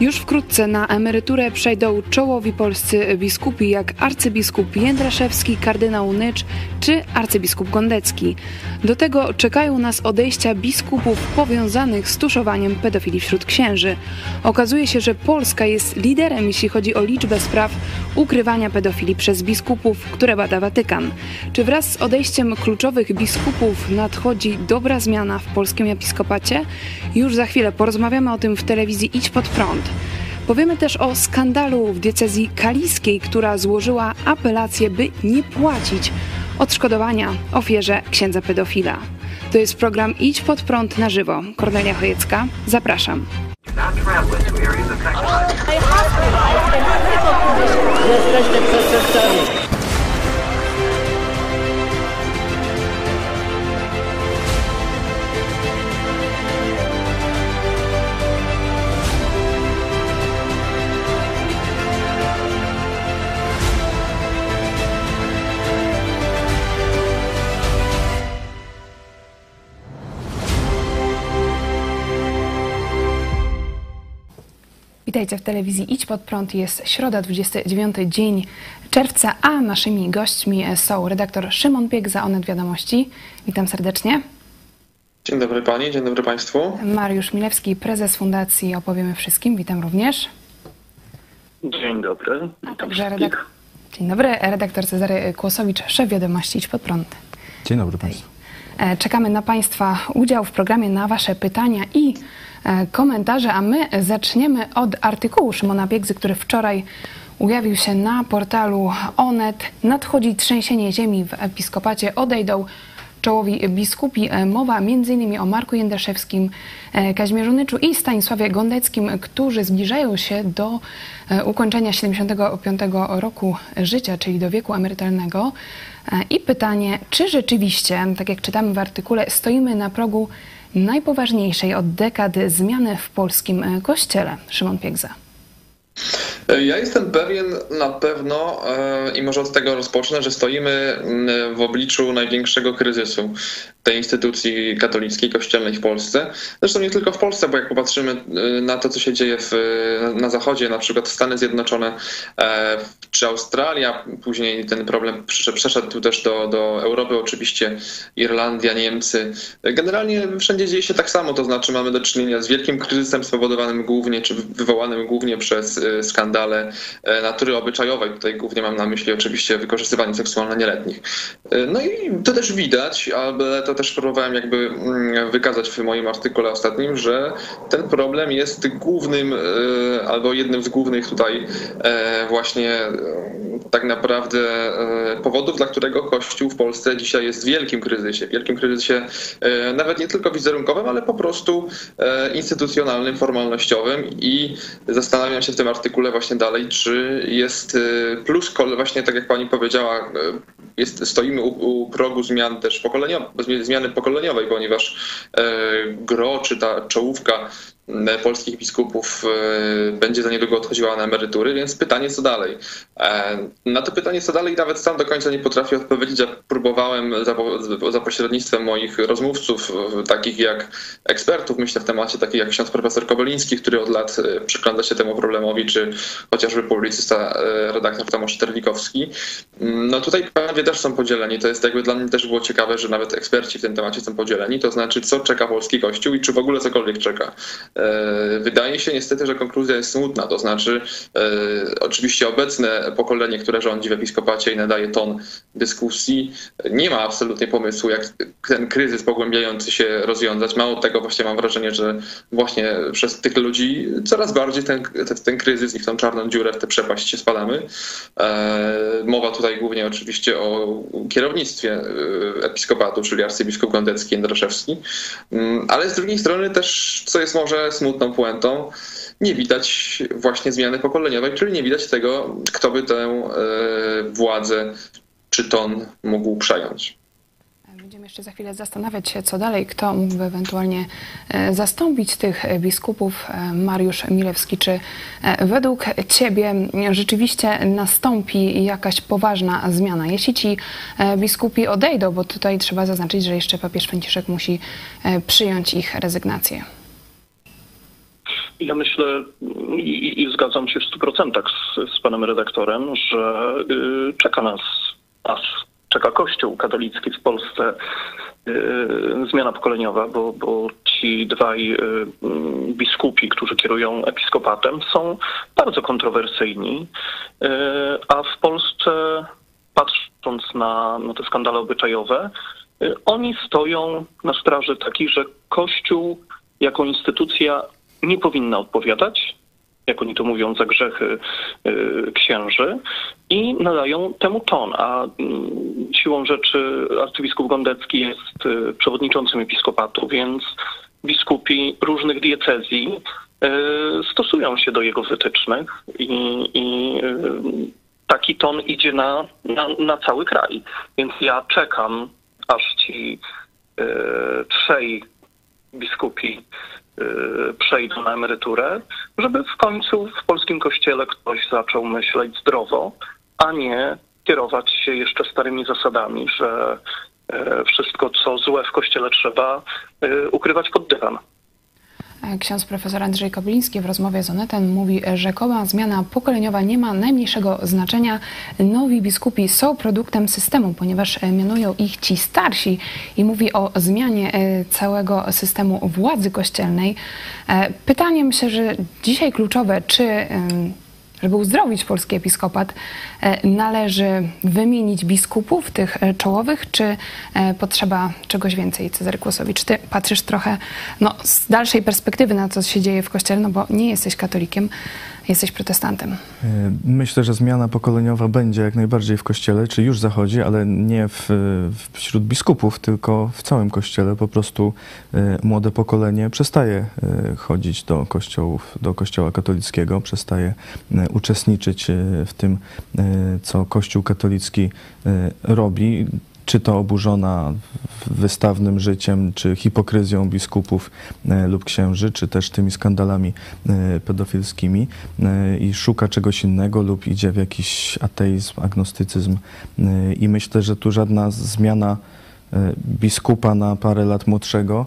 Już wkrótce na emeryturę przejdą czołowi polscy biskupi jak arcybiskup Jędraszewski, kardynał Nycz czy arcybiskup Gondecki. Do tego czekają nas odejścia biskupów powiązanych z tuszowaniem pedofilii wśród księży. Okazuje się, że Polska jest liderem, jeśli chodzi o liczbę spraw ukrywania pedofilii przez biskupów, które bada Watykan. Czy wraz z odejściem kluczowych biskupów nadchodzi dobra zmiana w polskim episkopacie? Już za chwilę porozmawiamy o tym w telewizji Idź pod prąd. Powiemy też o skandalu w diecezji kaliskiej, która złożyła apelację, by nie płacić odszkodowania ofierze księdza pedofila. To jest program Idź pod prąd na żywo. Kornelia Chojecka, zapraszam. Jesteście przestępcami. Witajcie w telewizji Idź Pod Prąd. Jest środa, 29 dzień czerwca, a naszymi gośćmi są redaktor Szymon Piek za Onet Wiadomości. Witam serdecznie. Dzień dobry Pani, dzień dobry Państwu. Mariusz Milewski, prezes Fundacji Opowiemy Wszystkim. Witam również. Dzień dobry. A także redak- Dzień dobry, redaktor Cezary Kłosowicz, szef Wiadomości Idź Pod Prąd. Dzień dobry Państwu. E, Czekamy na Państwa udział w programie, na Wasze pytania i e, komentarze, a my zaczniemy od artykułu Szymona Biegzy, który wczoraj ujawił się na portalu Onet. Nadchodzi trzęsienie ziemi w episkopacie, odejdą czołowi biskupi. E, Mowa m.in. o Marku Jędraszewskim, Kazimierzu Nyczu i Stanisławie Gondeckim, którzy zbliżają się do ukończenia 75 roku życia, czyli do wieku emerytalnego. E, I pytanie, czy rzeczywiście, tak jak czytamy w artykule, stoimy na progu najpoważniejszej od dekady zmiany w polskim e, kościele? Szymon Piegza. Ja jestem pewien na pewno e, i może od tego rozpocznę, że stoimy w obliczu największego kryzysu tej instytucji katolickiej, kościelnej w Polsce. Zresztą nie tylko w Polsce, bo jak popatrzymy e, na to, co się dzieje w, na Zachodzie, na przykład Stany Zjednoczone e, czy Australia, później ten problem przeszedł też do, do Europy, oczywiście Irlandia, Niemcy. Generalnie wszędzie dzieje się tak samo, to znaczy mamy do czynienia z wielkim kryzysem spowodowanym głównie, czy wywołanym głównie przez skandale natury obyczajowej. Tutaj głównie mam na myśli oczywiście wykorzystywanie seksualne nieletnich. No i to też widać, ale to też próbowałem jakby wykazać w moim artykule ostatnim, że ten problem jest głównym albo jednym z głównych tutaj właśnie tak naprawdę powodów, dla którego Kościół w Polsce dzisiaj jest w wielkim kryzysie. Wielkim kryzysie nawet nie tylko wizerunkowym, ale po prostu instytucjonalnym, formalnościowym i zastanawiam się w tym artykule właśnie dalej, czy jest plus, właśnie tak jak pani powiedziała, jest, stoimy u, u progu zmian też pokoleniowej, zmiany pokoleniowej, ponieważ gro czy ta czołówka polskich biskupów będzie za niedługo odchodziła na emerytury, więc pytanie co dalej. Na to pytanie co dalej nawet sam do końca nie potrafię odpowiedzieć. Ja próbowałem za, za pośrednictwem moich rozmówców, takich jak ekspertów, myślę w temacie, takich jak ksiądz profesor Kowaliński, który od lat przygląda się temu problemowi, czy chociażby publicysta, redaktor Tomasz Terlikowski. No tutaj panowie też są podzieleni. To jest jakby dla mnie też było ciekawe, że nawet eksperci w tym temacie są podzieleni. To znaczy, co czeka polski kościół i czy w ogóle cokolwiek czeka. Wydaje się niestety, że konkluzja jest smutna, to znaczy oczywiście obecne pokolenie, które rządzi w episkopacie i nadaje ton dyskusji, nie ma absolutnie pomysłu, jak ten kryzys pogłębiający się rozwiązać. Mało tego, właśnie mam wrażenie, że właśnie przez tych ludzi coraz bardziej ten, ten, kryzys i w tą czarną dziurę, w tę przepaść się spadamy. Mowa tutaj głównie oczywiście o kierownictwie episkopatu, czyli arcybiskup Gondecki, Jędraszewski, ale z drugiej strony też, co jest może smutną puentą, nie widać właśnie zmiany pokoleniowej, czyli nie widać tego, kto by tę władzę czy ton mógł przejąć. Będziemy jeszcze za chwilę zastanawiać się, co dalej, kto mógłby ewentualnie zastąpić tych biskupów. Mariusz Milewski, czy według Ciebie rzeczywiście nastąpi jakaś poważna zmiana? Jeśli ci biskupi odejdą, bo tutaj trzeba zaznaczyć, że jeszcze papież Franciszek musi przyjąć ich rezygnację. Ja myślę i, i zgadzam się w 100% z, z panem redaktorem, że y, czeka nas, nas czeka Kościół katolicki w Polsce y, zmiana pokoleniowa, bo, bo ci dwaj y, mm, biskupi, którzy kierują episkopatem, są bardzo kontrowersyjni, y, a w Polsce, patrząc na, na te skandale obyczajowe, oni stoją na straży takiej, że Kościół jako instytucja nie powinna odpowiadać, jak oni to mówią, za grzechy y, księży i nadają temu ton, a mm, siłą rzeczy arcybiskup Gondecki jest y, przewodniczącym episkopatu, więc biskupi różnych diecezji y, stosują się do jego wytycznych i, i taki ton idzie na, na, na cały kraj. Więc ja czekam, aż ci trzej biskupi przejdą na emeryturę, żeby w końcu w polskim kościele ktoś zaczął myśleć zdrowo, a nie kierować się jeszcze starymi zasadami, że y, wszystko, co złe w kościele trzeba y, ukrywać pod dywan. Ksiądz profesor Andrzej Kobliński w rozmowie z Onetem mówi, że rzekoma zmiana pokoleniowa nie ma najmniejszego znaczenia. Nowi biskupi są produktem systemu, ponieważ mianują ich ci starsi i mówi o zmianie e, całego systemu władzy kościelnej. E, pytanie myślę, że dzisiaj kluczowe, czy żeby uzdrowić polski episkopat, e, należy wymienić biskupów, tych e, czołowych, czy e, potrzeba czegoś więcej? Cezary Kłosowicz, ty patrzysz trochę no, z dalszej perspektywy na to, co się dzieje w Kościele, no bo nie jesteś katolikiem, jesteś protestantem. Myślę, że zmiana pokoleniowa będzie jak najbardziej w Kościele, czy już zachodzi, ale nie w, wśród biskupów, tylko w całym Kościele. Po prostu młode pokolenie przestaje chodzić do kościołów, do Kościoła katolickiego, przestaje uczestniczyć e, w tym, e, co Kościół katolicki e, robi czy to oburzona wystawnym życiem, czy hipokryzją biskupów lub księży, czy też tymi skandalami pedofilskimi i szuka czegoś innego lub idzie w jakiś ateizm, agnostycyzm. I myślę, że tu żadna zmiana biskupa na parę lat młodszego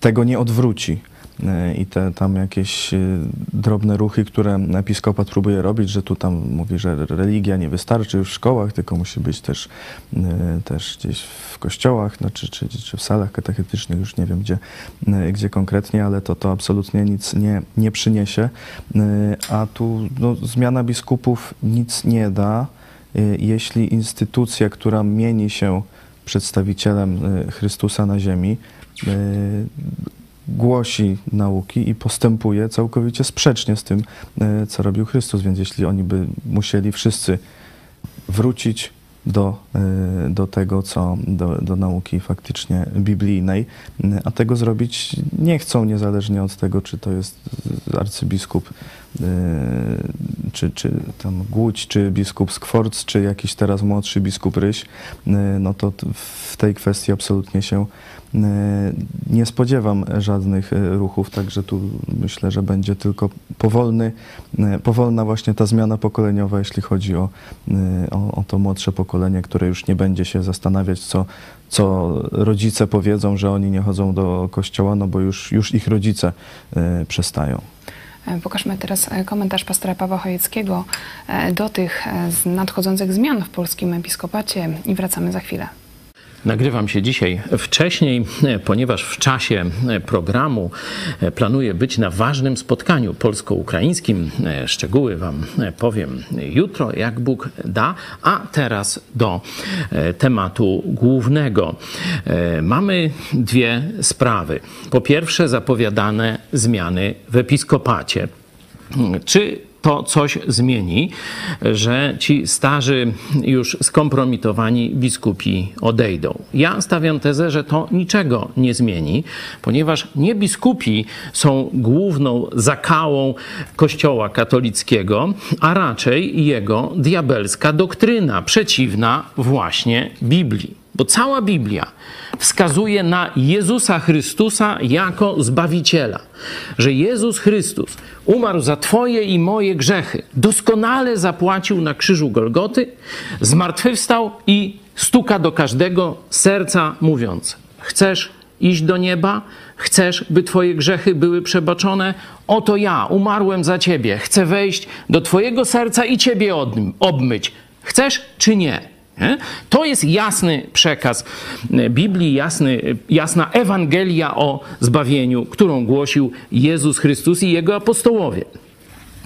tego nie odwróci. E, i te tam jakieś e, drobne ruchy, które episkopat próbuje robić, że tu tam mówi, że religia nie wystarczy w szkołach, tylko musi być też, e, też gdzieś w kościołach, no, czy, czy, czy w salach katechetycznych, już nie wiem gdzie, gdzie konkretnie, ale to, to absolutnie nic nie, nie przyniesie. A tu no, zmiana biskupów nic nie da, jeśli instytucja, która mieni się przedstawicielem Chrystusa na ziemi, głosi nauki i postępuje całkowicie sprzecznie z tym, e, co robił Chrystus. Więc jeśli oni by musieli wszyscy wrócić do, e, do tego, co do, do nauki faktycznie biblijnej, a tego zrobić nie chcą, niezależnie od tego, czy to jest arcybiskup, e, czy, czy tam Głódź, czy biskup Skworc, czy jakiś teraz młodszy biskup Ryś, no to w tej kwestii absolutnie się E, nie spodziewam żadnych e, ruchów, także tu myślę, że będzie tylko powolny, e, powolna właśnie ta zmiana pokoleniowa, jeśli chodzi o, o, o to młodsze pokolenie, które już nie będzie się zastanawiać, co, co rodzice powiedzą, że oni nie chodzą do kościoła, no bo już, już ich rodzice przestają. Pokażmy teraz komentarz pastora Pawła Chojeckiego do tych nadchodzących zmian w polskim episkopacie i wracamy za chwilę. Nagrywam się dzisiaj wcześniej, ponieważ w czasie programu planuję być na ważnym spotkaniu polsko-ukraińskim. Szczegóły Wam powiem jutro, jak Bóg da. A teraz do tematu głównego. Mamy dwie sprawy. Po pierwsze, zapowiadane zmiany w episkopacie. Czy to coś zmieni, że ci starzy, już skompromitowani biskupi odejdą. Ja stawiam tezę, że to niczego nie zmieni, ponieważ nie biskupi są główną zakałą Kościoła katolickiego, a raczej jego diabelska doktryna, przeciwna właśnie Biblii. Bo cała Biblia wskazuje na Jezusa Chrystusa jako Zbawiciela. Że Jezus Chrystus umarł za Twoje i moje grzechy, doskonale zapłacił na krzyżu Golgoty, zmartwychwstał i stuka do każdego serca mówiąc: Chcesz iść do nieba? Chcesz, by Twoje grzechy były przebaczone? Oto ja umarłem za Ciebie. Chcę wejść do Twojego serca i Ciebie obmyć. Chcesz czy nie? To jest jasny przekaz Biblii, jasny, jasna Ewangelia o zbawieniu, którą głosił Jezus Chrystus i jego apostołowie.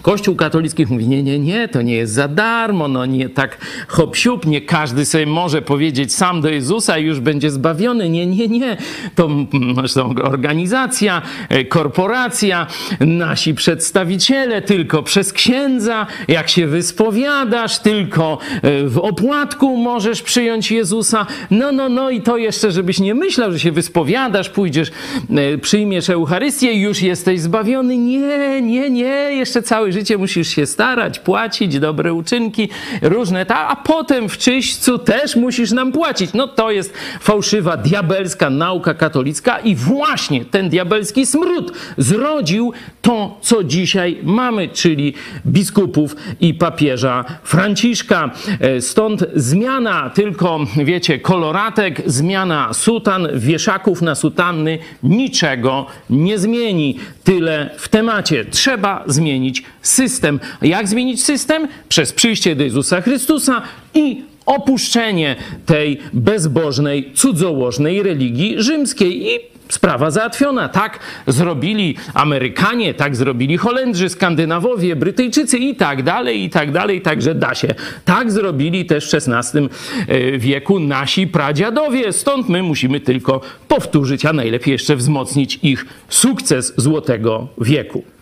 Kościół katolicki mówi, nie, nie, nie, to nie jest za darmo, no nie tak hop siup, nie każdy sobie może powiedzieć sam do Jezusa i już będzie zbawiony. Nie, nie, nie. To zresztą organizacja, e, korporacja, nasi przedstawiciele, tylko przez księdza, jak się wyspowiadasz, tylko e, w opłatku możesz przyjąć Jezusa. No, no, no i to jeszcze, żebyś nie myślał, że się wyspowiadasz, pójdziesz, e, przyjmiesz Eucharystię i już jesteś zbawiony. Nie, nie, nie, jeszcze cały życie musisz się starać, płacić, dobre uczynki, różne, ta, a potem w czyśćcu też musisz nam płacić. No to jest fałszywa, diabelska nauka katolicka i właśnie ten diabelski smród zrodził to, co dzisiaj mamy, czyli biskupów i papieża Franciszka. E, stąd zmiana tylko, wiecie, koloratek, zmiana sutan, wieszaków na sutanny niczego nie zmieni. Tyle w temacie. Trzeba zmienić system. Jak zmienić system? Przez przyjście do Jezusa Chrystusa i opuszczenie tej bezbożnej, cudzołożnej religii rzymskiej i sprawa załatwiona. Tak zrobili Amerykanie, tak zrobili Holendrzy, Skandynawowie, Brytyjczycy i tak dalej, i tak dalej, także da się. Tak zrobili też w XVI e, wieku nasi pradziadowie. Stąd my musimy tylko powtórzyć, a najlepiej jeszcze wzmocnić ich sukces Złotego wieku.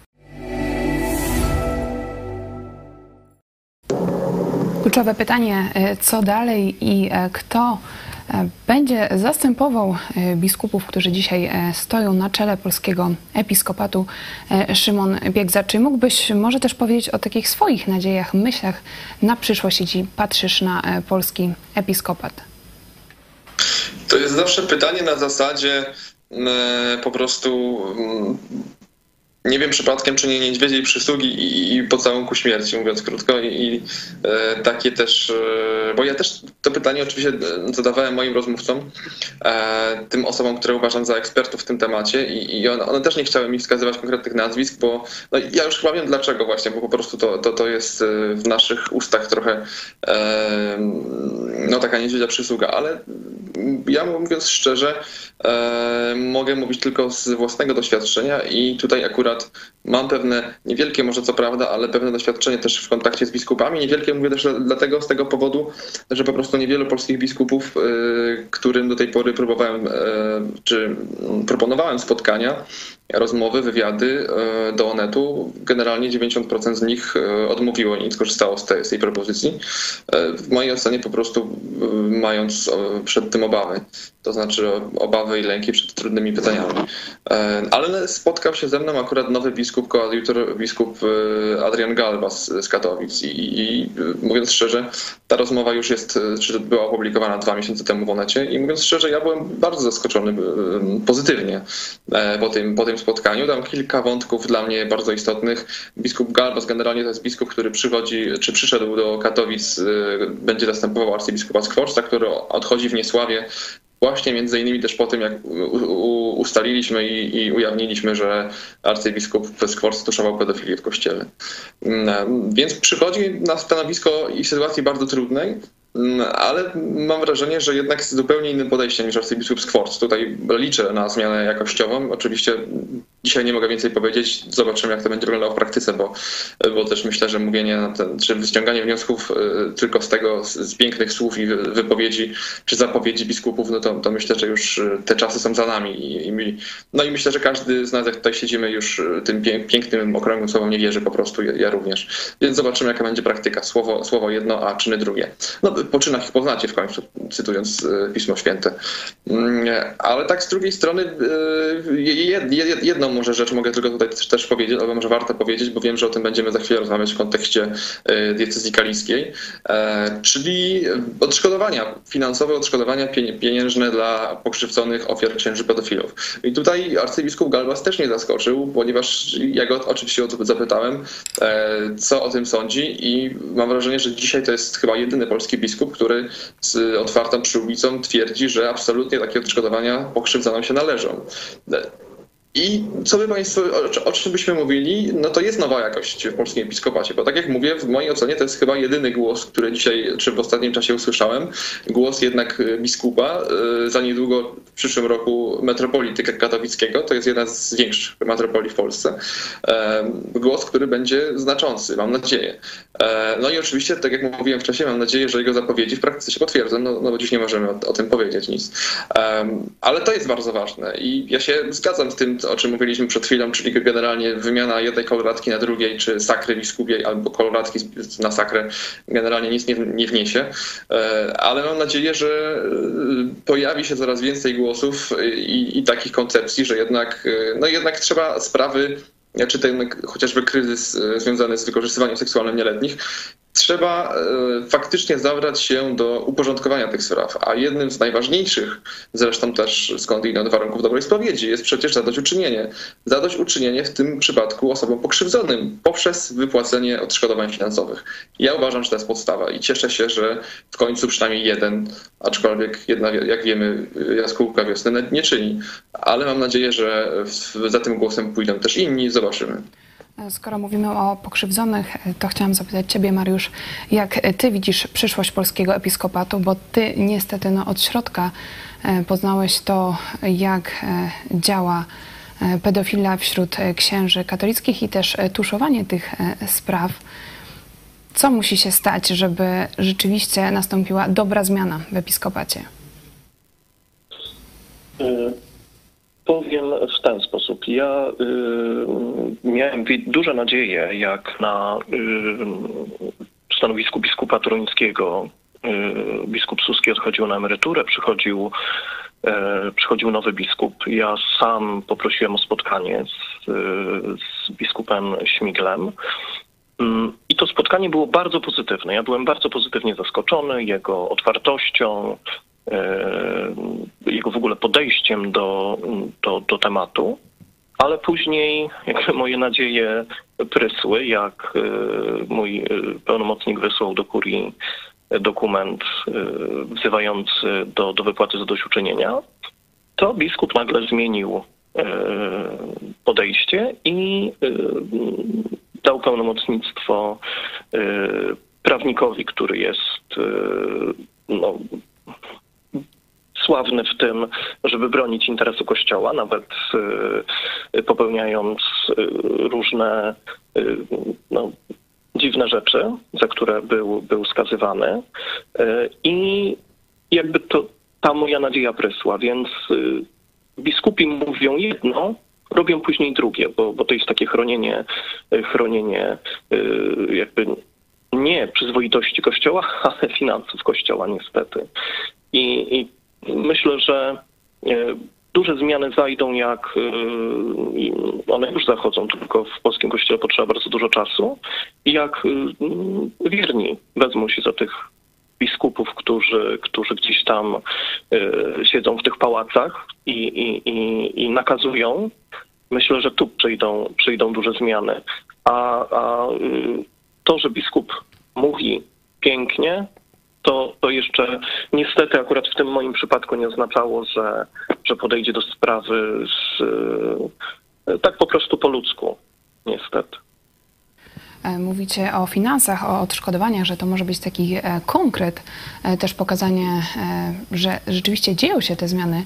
Kluczowe pytanie, e, co dalej i e, kto e, będzie zastępował biskupów, którzy dzisiaj stoją na czele polskiego episkopatu, Szymon Biegza. Czy mógłbyś może też powiedzieć o takich swoich nadziejach, myślach na przyszłość, jeśli patrzysz na polski episkopat? To jest zawsze pytanie na zasadzie po prostu nie wiem przypadkiem, czy nie niedźwiedziej przysługi i, i pocałunku śmierci, mówiąc krótko. I, i e, takie też, e, bo ja też to pytanie oczywiście e, zadawałem moim rozmówcom, e, tym osobom, które uważam za ekspertów w tym temacie i, i one, one, też nie chciały mi wskazywać konkretnych nazwisk, bo no, ja już chyba wiem dlaczego właśnie, bo po prostu to, to, to jest e, w naszych ustach trochę e, no taka niedźwiedzia przysługa, ale ja mówiąc szczerze, mogę mówić tylko z własnego doświadczenia i tutaj akurat akurat mam pewne, niewielkie może co prawda, ale pewne doświadczenie też w kontakcie z biskupami. Niewielkie mówię też dlatego, z tego powodu, że po prostu niewielu polskich biskupów, y, którym do tej pory próbowałem, y, czy proponowałem spotkania, rozmowy, wywiady e, do Onetu, generalnie 90% z nich e, odmówiło i skorzystało z tej, z tej propozycji. E, w mojej ocenie po prostu mając przed tym obawy, to znaczy obawy i lęki przed trudnymi pytaniami. Ale spotkał się ze mną akurat nowy biskup, koadjutor biskup Adrian Galba z Katowic i, i mówiąc szczerze, ta rozmowa już jest, czy była opublikowana dwa miesiące temu w Onecie i mówiąc szczerze, ja byłem bardzo zaskoczony pozytywnie po tym, po tym spotkaniu. Tam kilka wątków dla mnie bardzo istotnych. Biskup Galbas generalnie to jest biskup, który przychodzi, czy przyszedł do Katowic, y, będzie zastępował arcybiskupa Skworca, który odchodzi w niesławie właśnie między innymi też po tym, jak ustaliliśmy i, i ujawniliśmy, że arcybiskup Skworc stuszował pedofilię w kościele. Mm, więc przychodzi na stanowisko i sytuacji bardzo trudnej, ale mam wrażenie, że jednak jest zupełnie innym podejściem niż arcybiskup Skworc. Tutaj liczę na zmianę jakościową. Oczywiście dzisiaj nie mogę więcej powiedzieć. Zobaczymy, jak to będzie wyglądało w praktyce, bo, bo też myślę, że mówienie, ten, czy wyciąganie wniosków y, tylko z tego, z pięknych słów i wypowiedzi, czy zapowiedzi biskupów, no to, to myślę, że już y, te czasy są za nami. I, i, no i myślę, że każdy z nas, jak tutaj siedzimy, już y, tym pięknym, okrągłym słowom nie wierzy po prostu, ja, ja również. Więc zobaczymy, jaka będzie praktyka. Słowo, słowo jedno, a czyny drugie. No, po czynach ich poznacie w końcu, cytując e, Pismo Święte. Mm, ale tak z drugiej strony e, jedną może rzecz mogę tylko tutaj też powiedzieć, albo może warto powiedzieć, bo wiem, że o tym będziemy za chwilę rozmawiać w kontekście e, diecezji kaliskiej, czyli odszkodowania, finansowe odszkodowania pieniężne dla pokrzywdzonych ofiar księży pedofilów. I tutaj arcybiskup Galbas też nie zaskoczył, ponieważ ja go oczywiście o to zapytałem, co o tym sądzi i mam wrażenie, że dzisiaj to jest chyba jedyny polski biskup, który otwartą przyłbicą twierdzi, że absolutnie takie odszkodowania pokrzywdzonym się należą. I co by Państwo, o, czym byśmy mówili, no to jest nowa jakość w polskim episkopacie, bo tak jak mówię, w mojej ocenie to jest chyba jedyny głos, który dzisiaj, czy w ostatnim czasie usłyszałem, głos jednak biskupa, e, za niedługo w przyszłym roku metropolityka katowickiego, to jest jedna z większych metropolii w Polsce, e, głos, który będzie znaczący, mam nadzieję. E, no i oczywiście, tak jak mówiłem wcześniej, mam nadzieję, że jego zapowiedzi w praktyce się potwierdzą, no, no bo dziś nie możemy o, o tym powiedzieć nic. Ale to jest bardzo ważne i ja się zgadzam z tym, o czym mówiliśmy przed chwilą, czyli generalnie wymiana jednej koloratki na drugiej, czy sakry biskupiej albo koloratki na sakrę generalnie nic nie, nie wniesie. E, ale mam nadzieję, że e, pojawi się coraz więcej głosów i, i takich koncepcji, że jednak, e, no jednak trzeba sprawy czy ten chociażby kryzys związany z wykorzystywaniem seksualnym nieletnich, trzeba e, faktycznie zabrać się do uporządkowania tych spraw. A jednym z najważniejszych, zresztą też skądinąd warunków dobrej spowiedzi, jest przecież zadośćuczynienie. Zadośćuczynienie w tym przypadku osobom pokrzywdzonym poprzez wypłacenie odszkodowań finansowych. Ja uważam, że to jest podstawa i cieszę się, że w końcu przynajmniej jeden, aczkolwiek jedna, jak wiemy, jaskółka wiosny nie czyni. Ale mam nadzieję, że za tym głosem pójdą też inni. Zobaczymy. Skoro mówimy o pokrzywdzonych, to chciałam zapytać Ciebie, Mariusz, jak Ty widzisz przyszłość polskiego episkopatu, bo Ty niestety no, od środka e, poznałeś to, jak e, działa e, pedofila wśród księży katolickich i też tuszowanie tych spraw. Co musi się stać, żeby rzeczywiście nastąpiła dobra zmiana w episkopacie? Powiem w ten sposób. Ja y, miałem duże nadzieje, jak na y, stanowisku biskupa toruńskiego y, biskup Suski odchodził na emeryturę, przychodził, y, przychodził nowy biskup. Ja sam poprosiłem o spotkanie z, z biskupem Śmiglem. Mm, I to spotkanie było bardzo pozytywne. Ja byłem bardzo pozytywnie zaskoczony jego otwartością, E, jego w ogóle podejściem do, do, do tematu, ale później jakby moje nadzieje prysły, jak e, mój e, pełnomocnik wysłał do kurii dokument wzywający do, do wypłaty zadośćuczynienia, to biskup nagle zmienił podejście i dał pełnomocnictwo prawnikowi, który jest no, sławny w tym, żeby bronić interesu Kościoła, nawet y, popełniając y, różne y, no, dziwne rzeczy, za które był, był skazywany. I jakby to ta moja nadzieja prysła, więc biskupi mówią jedno, robią później drugie, bo, bo to jest takie chronienie, chronienie jakby nie przyzwoitości Kościoła, ale finansów Kościoła niestety. I, i myślę, że e, duże zmiany zajdą, jak e, one już zachodzą, tylko w polskim kościele potrzeba bardzo dużo czasu, jak e, wierni wezmą się za tych biskupów, którzy, którzy gdzieś tam siedzą w tych pałacach i, i, i, i nakazują, myślę, że tu przyjdą, przyjdą duże zmiany. A, a to, że biskup mówi pięknie, to, to jeszcze niestety akurat w tym moim przypadku nie oznaczało, że, że podejdzie do sprawy z, e, tak po prostu po ludzku, niestety. E, mówicie o finansach, o odszkodowaniach, że to może być taki e, konkret, e, też pokazanie, że rzeczywiście dzieją się te zmiany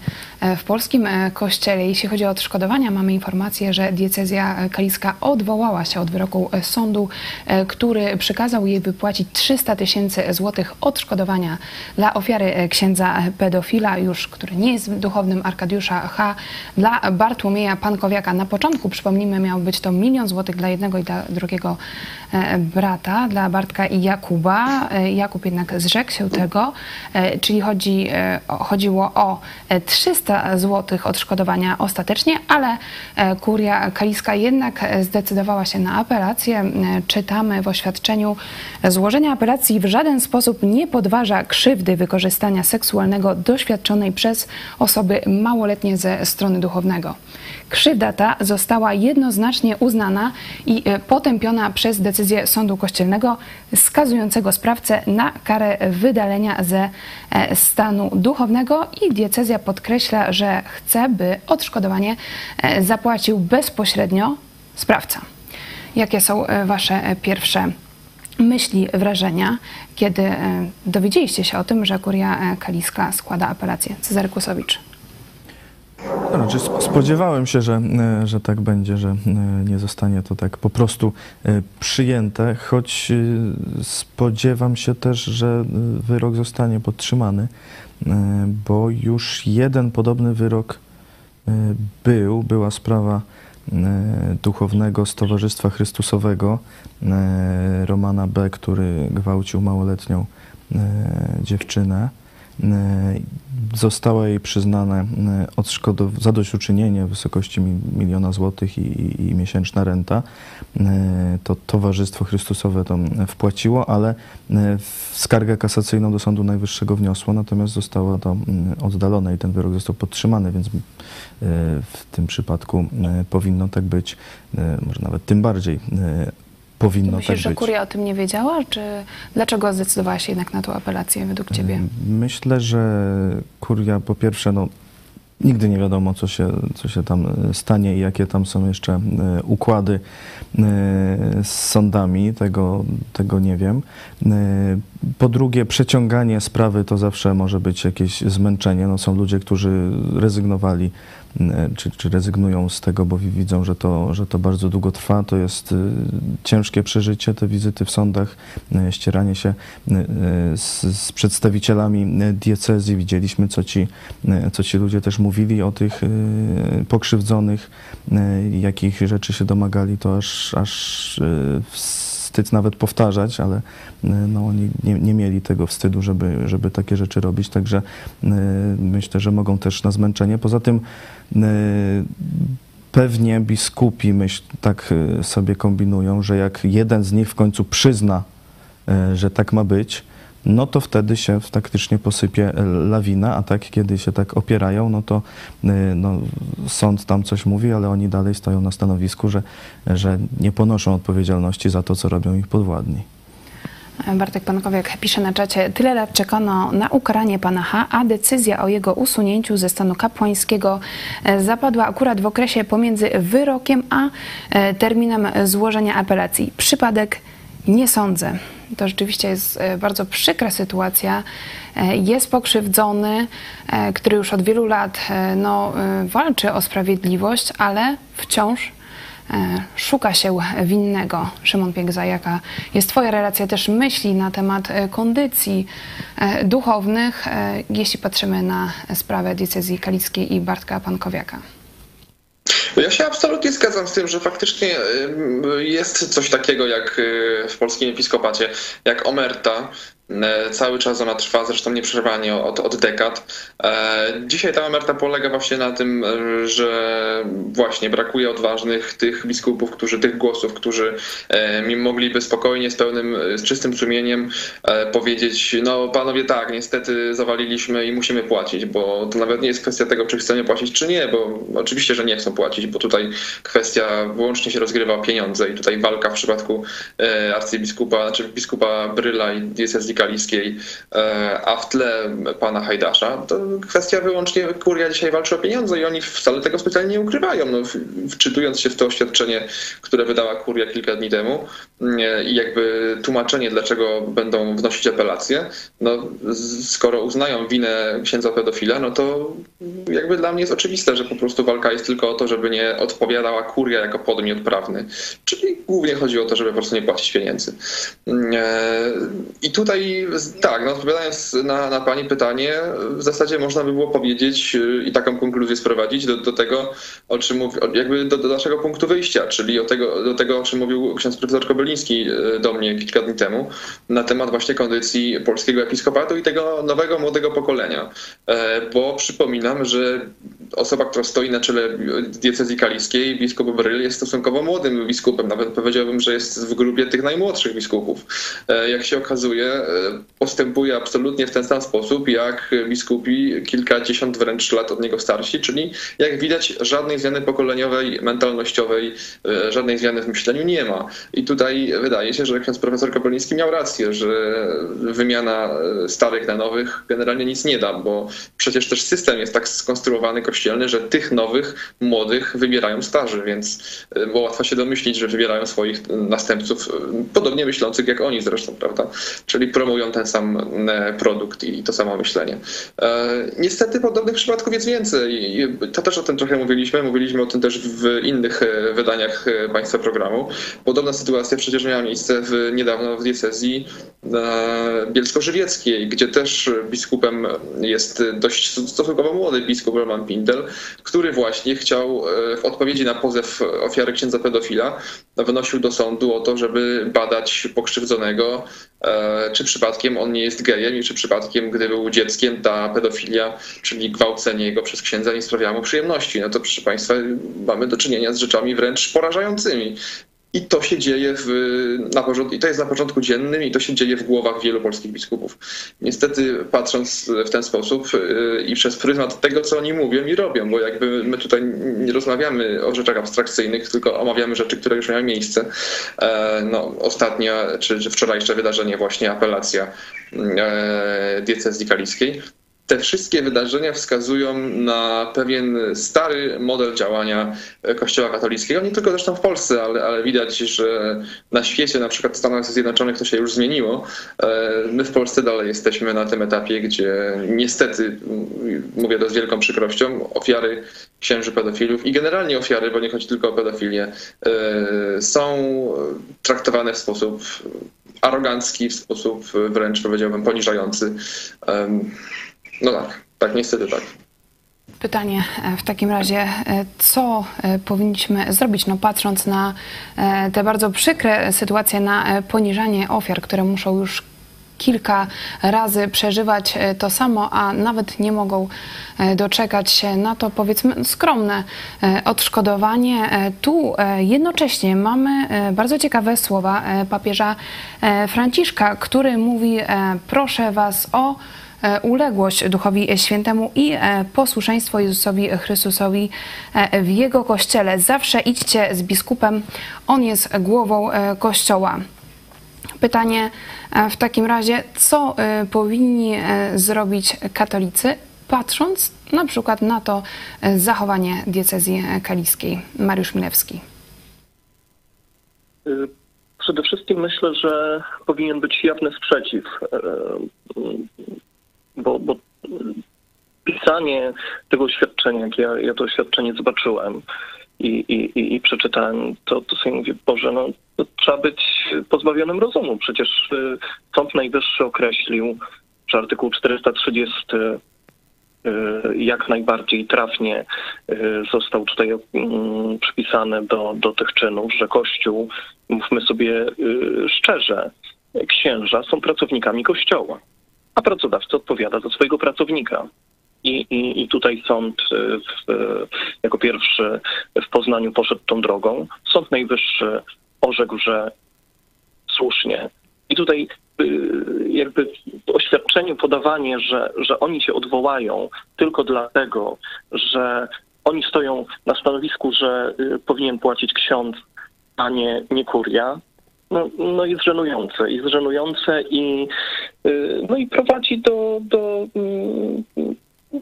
w polskim kościele. Jeśli chodzi o odszkodowania, mamy informację, że diecezja kaliska odwołała się od wyroku sądu, który przykazał jej wypłacić 300 tysięcy złotych odszkodowania dla ofiary księdza pedofila, już który nie jest duchownym Arkadiusza H. Dla Bartłomieja Pankowiaka na początku, przypomnijmy, miał być to milion złotych dla jednego i dla drugiego brata, dla Bartka i Jakuba. E, Jakub jednak zrzekł się tego, e, czyli chodzi, chodziło o 300 zł odszkodowania ostatecznie, ale kuria kaliska jednak zdecydowała się na apelację. Czytamy w oświadczeniu, złożenie apelacji w żaden sposób nie podważa krzywdy wykorzystania seksualnego doświadczonej przez osoby małoletnie ze strony duchownego. Krzywda ta została jednoznacznie uznana i potępiona przez decyzję sądu kościelnego skazującego sprawcę na karę wydalenia ze e, stanu duchownego i diecezja podkreśla, że chce, by odszkodowanie e, zapłacił bezpośrednio sprawca. Jakie są e, Wasze pierwsze myśli, wrażenia, kiedy dowiedzieliście się o tym, że Kuria Kaliska składa apelację? Cezary Kłosowicz. Znaczy spodziewałem się, że, e, że tak będzie, że e, nie zostanie to tak po prostu e, przyjęte, choć spodziewam się też, że wyrok zostanie podtrzymany, bo już jeden podobny wyrok był, była sprawa duchownego z Towarzystwa Chrystusowego Romana B., który gwałcił małoletnią dziewczynę. E, zostało jej przyznane e, zadośćuczynienie w wysokości miliona złotych i, i, i, miesięczna renta. E, to Towarzystwo Chrystusowe to wpłaciło, ale skargę kasacyjną do Sądu Najwyższego wniosło, natomiast zostało to oddalone i ten wyrok został podtrzymany, więc w tym przypadku powinno tak być, może nawet tym bardziej powinno Myślisz, tak że być. kuria o tym nie wiedziała, czy dlaczego zdecydowała się jednak na tą apelację według ciebie? Myślę, że kuria po pierwsze, no, nigdy nie wiadomo, co się, co się tam stanie i jakie tam są jeszcze e, układy e, z sądami, tego, tego nie wiem. E, po drugie, przeciąganie sprawy to zawsze może być jakieś zmęczenie. No, są ludzie, którzy rezygnowali E, czy, czy rezygnują z tego, bo widzą, że to, że to bardzo długo trwa. To jest e, ciężkie przeżycie, te wizyty w sądach, e, ścieranie się z, z przedstawicielami diecezji. Widzieliśmy, co ci, co ci ludzie też mówili o tych pokrzywdzonych, jakich rzeczy się domagali, to aż, aż wstyd nawet powtarzać, ale no, oni nie, nie, mieli tego wstydu, żeby, żeby takie rzeczy robić, także myślę, że mogą też na zmęczenie. Poza tym Y, pewnie biskupi myśl, tak sobie kombinują, że jak jeden z nich w końcu przyzna, że tak ma być, no to wtedy się faktycznie posypie lawina, a tak kiedy się tak opierają, no to no, sąd tam coś mówi, ale oni dalej stoją na stanowisku, że, że nie ponoszą odpowiedzialności za to, co robią ich podwładni. Bartek Pankowiak pisze na czacie, tyle lat czekano na ukaranie pana H, a decyzja o jego usunięciu ze stanu kapłańskiego e, zapadła akurat w okresie pomiędzy wyrokiem a e, terminem złożenia apelacji. Przypadek nie sądzę. To rzeczywiście jest e, bardzo przykra sytuacja. Jest pokrzywdzony, który już od wielu lat no, walczy o sprawiedliwość, ale wciąż E, szuka się winnego. Szymon Piegza, jaka jest Twoja relacja też myśli na temat e, kondycji e, duchownych, jeśli patrzymy na sprawę diecezji kalickiej i Bartka Pankowiaka? Ja się absolutnie zgadzam z tym, że faktycznie jest coś takiego jak w polskim episkopacie, jak omerta, cały czas ona trwa, zresztą nieprzerwanie od, od dekad. E, dzisiaj ta emerta polega właśnie na tym, e, że właśnie brakuje odważnych tych biskupów, którzy, tych głosów, którzy mogliby spokojnie, z pełnym, z czystym sumieniem powiedzieć, no panowie tak, niestety zawaliliśmy i musimy płacić, bo to nawet nie jest kwestia tego, czy chcemy płacić, czy nie, bo oczywiście, że nie chcą płacić, bo tutaj kwestia wyłącznie się rozgrywa o pieniądze i tutaj walka w przypadku arcybiskupa, znaczy biskupa Bryla i diecezji Kaliskiej, e, a w tle pana Hajdasza, to kwestia wyłącznie kuria dzisiaj walczy o pieniądze i oni wcale tego specjalnie nie ukrywają. No, wczytując się w to oświadczenie, które wydała kuria kilka dni temu e, i jakby tłumaczenie, dlaczego będą wnosić apelację, no skoro uznają winę księdza pedofila, no to jakby dla mnie jest oczywiste, że po prostu walka jest tylko o to, żeby nie odpowiadała kuria jako podmiot prawny. Czyli głównie chodzi o to, żeby po prostu nie płacić pieniędzy. E, I tutaj tak, no odpowiadając na, na Pani pytanie, w zasadzie można by było powiedzieć y, i taką konkluzję sprowadzić do, do tego, o czym jakby do, do, naszego punktu wyjścia, czyli o tego, do tego, o czym mówił ksiądz profesor Kobeliński y, do mnie kilka dni temu, na temat właśnie kondycji polskiego episkopatu i tego nowego, młodego pokolenia. E, bo przypominam, że osoba, która stoi na czele diecezji kaliskiej, biskup Bryl, jest stosunkowo młodym biskupem. Nawet powiedziałbym, że jest w grupie tych najmłodszych biskupów. Jak się okazuje, postępuje absolutnie w ten sam sposób, jak biskupi kilkadziesiąt wręcz lat od niego starsi, czyli jak widać żadnej zmiany pokoleniowej, mentalnościowej, żadnej zmiany w myśleniu nie ma. I tutaj wydaje się, że ksiądz profesor Kopernicki miał rację, że wymiana starych na nowych generalnie nic nie da, bo przecież też system jest tak skonstruowany kościelny, że tych nowych, młodych wybierają starzy, więc e, bo łatwo się domyślić, że wybierają swoich następców, e, podobnie myślących jak oni zresztą, prawda? Czyli promują ten sam e, produkt i to samo myślenie. Niestety podobnych przypadków jest więcej. To też o tym trochę mówiliśmy, mówiliśmy o tym też w innych wydaniach Państwa programu. Podobna sytuacja przecież miała miejsce w, niedawno w diecezji bielsko-żywieckiej, gdzie też biskupem jest dość stosunkowo młody biskup Roman Pindel, który właśnie chciał e, w odpowiedzi na pozew ofiary księdza pedofila wnosił do sądu o to, żeby badać pokrzywdzonego, e, czy przypadkiem on nie jest gejem i czy przypadkiem, gdy był dzieckiem, ta pedofilia, czyli gwałcenie jego przez księdza nie sprawiało mu przyjemności. No to proszę Państwa, mamy do czynienia z rzeczami wręcz porażającymi. I to się dzieje w, na porządku, i to jest na porządku dziennym, i to się dzieje w głowach wielu polskich biskupów. Niestety, patrząc w ten sposób yy, i przez pryzmat tego, co oni mówią i robią, bo jakby my tutaj nie rozmawiamy o rzeczach abstrakcyjnych, tylko omawiamy rzeczy, które już miały miejsce. E, no, ostatnia, czy, czy wczorajsze wydarzenie, właśnie apelacja e, diecezji kaliskiej, te wszystkie wydarzenia wskazują na pewien stary model działania Kościoła katolickiego, nie tylko zresztą w Polsce, ale, ale widać, że na świecie, na przykład w Stanach Zjednoczonych to się już zmieniło. E, my w Polsce dalej jesteśmy na tym etapie, gdzie niestety, mówię to z wielką przykrością, ofiary księży pedofilów i generalnie ofiary, bo nie chodzi tylko o pedofilię, e, są traktowane w sposób arogancki, w sposób wręcz powiedziałbym poniżający. No tak, tak, niestety tak. Pytanie e, w takim razie, e, co e, powinniśmy zrobić, no patrząc na te bardzo przykre sytuacje, na poniżanie ofiar, które muszą już kilka razy przeżywać to samo, a nawet nie mogą doczekać się na to powiedzmy skromne odszkodowanie. Tu jednocześnie mamy bardzo ciekawe słowa papieża Franciszka, który mówi proszę was o uległość Duchowi Świętemu i e, posłuszeństwo Jezusowi Chrystusowi e, w Jego Kościele. Zawsze idźcie z biskupem, on jest głową Kościoła. Pytanie w takim razie, co powinni zrobić katolicy, patrząc na przykład na to zachowanie diecezji kaliskiej? Mariusz Milewski. Przede wszystkim myślę, że powinien być jawny sprzeciw bo, bo pisanie tego oświadczenia, jak ja, ja to oświadczenie zobaczyłem i, i, i przeczytałem, to, to sobie mówię, Boże, no trzeba być pozbawionym rozumu. Przecież y, Sąd Najwyższy określił, że artykuł 430 y, jak najbardziej trafnie y, został tutaj mm, przypisany do, do tych czynów, że Kościół, mówmy sobie szczerze, księża są pracownikami Kościoła a pracodawca odpowiada za swojego pracownika. I, i, I tutaj sąd e, w, jako pierwszy w Poznaniu poszedł tą drogą. Sąd Najwyższy orzekł, że słusznie. I tutaj e, jakby w oświadczeniu podawanie, że, że oni się odwołają tylko dlatego, że oni stoją na stanowisku, że e, powinien płacić ksiądz, a nie, nie kuria, no, no jest żenujące. Jest żenujące i, y, no i prowadzi do, do mm,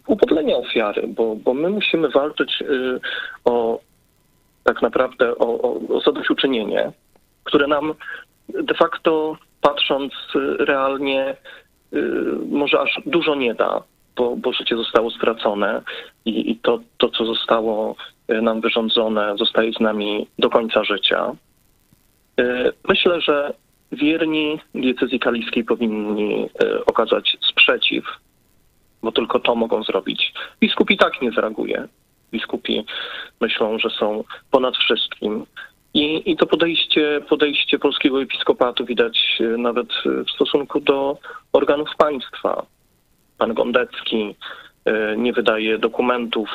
upodlenia ofiary, bo, bo my musimy walczyć y, o tak naprawdę o, o, o zadośćuczynienie, które nam de facto patrząc realnie może aż dużo nie da, bo, bo życie zostało stracone i, i to, to, co zostało nam wyrządzone, zostaje z nami do końca życia. E, myślę, że wierni diecezji kaliskiej powinni e, okazać sprzeciw, bo tylko to mogą zrobić. Biskup i tak nie zareaguje. Biskupi myślą, że są ponad wszystkim. I, i to podejście, podejście polskiego episkopatu widać e, nawet w stosunku do organów państwa. Pan Gondecki, nie wydaje dokumentów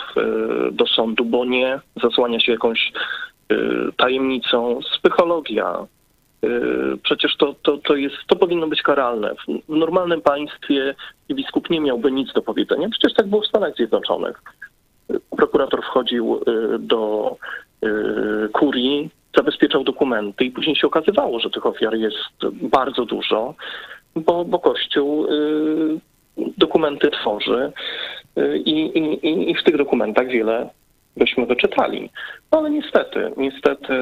do sądu, bo nie zasłania się jakąś tajemnicą. Psychologia. E, Przecież to, to, to, jest, to powinno być karalne. W normalnym państwie biskup nie miałby nic do powiedzenia. Przecież tak było w Stanach Zjednoczonych. Prokurator wchodził e, do kurii, zabezpieczał dokumenty i później się okazywało, że tych ofiar jest bardzo dużo, bo, bo Kościół y, dokumenty tworzy y, i, i- i w tych dokumentach wiele byśmy wyczytali. No ale niestety, niestety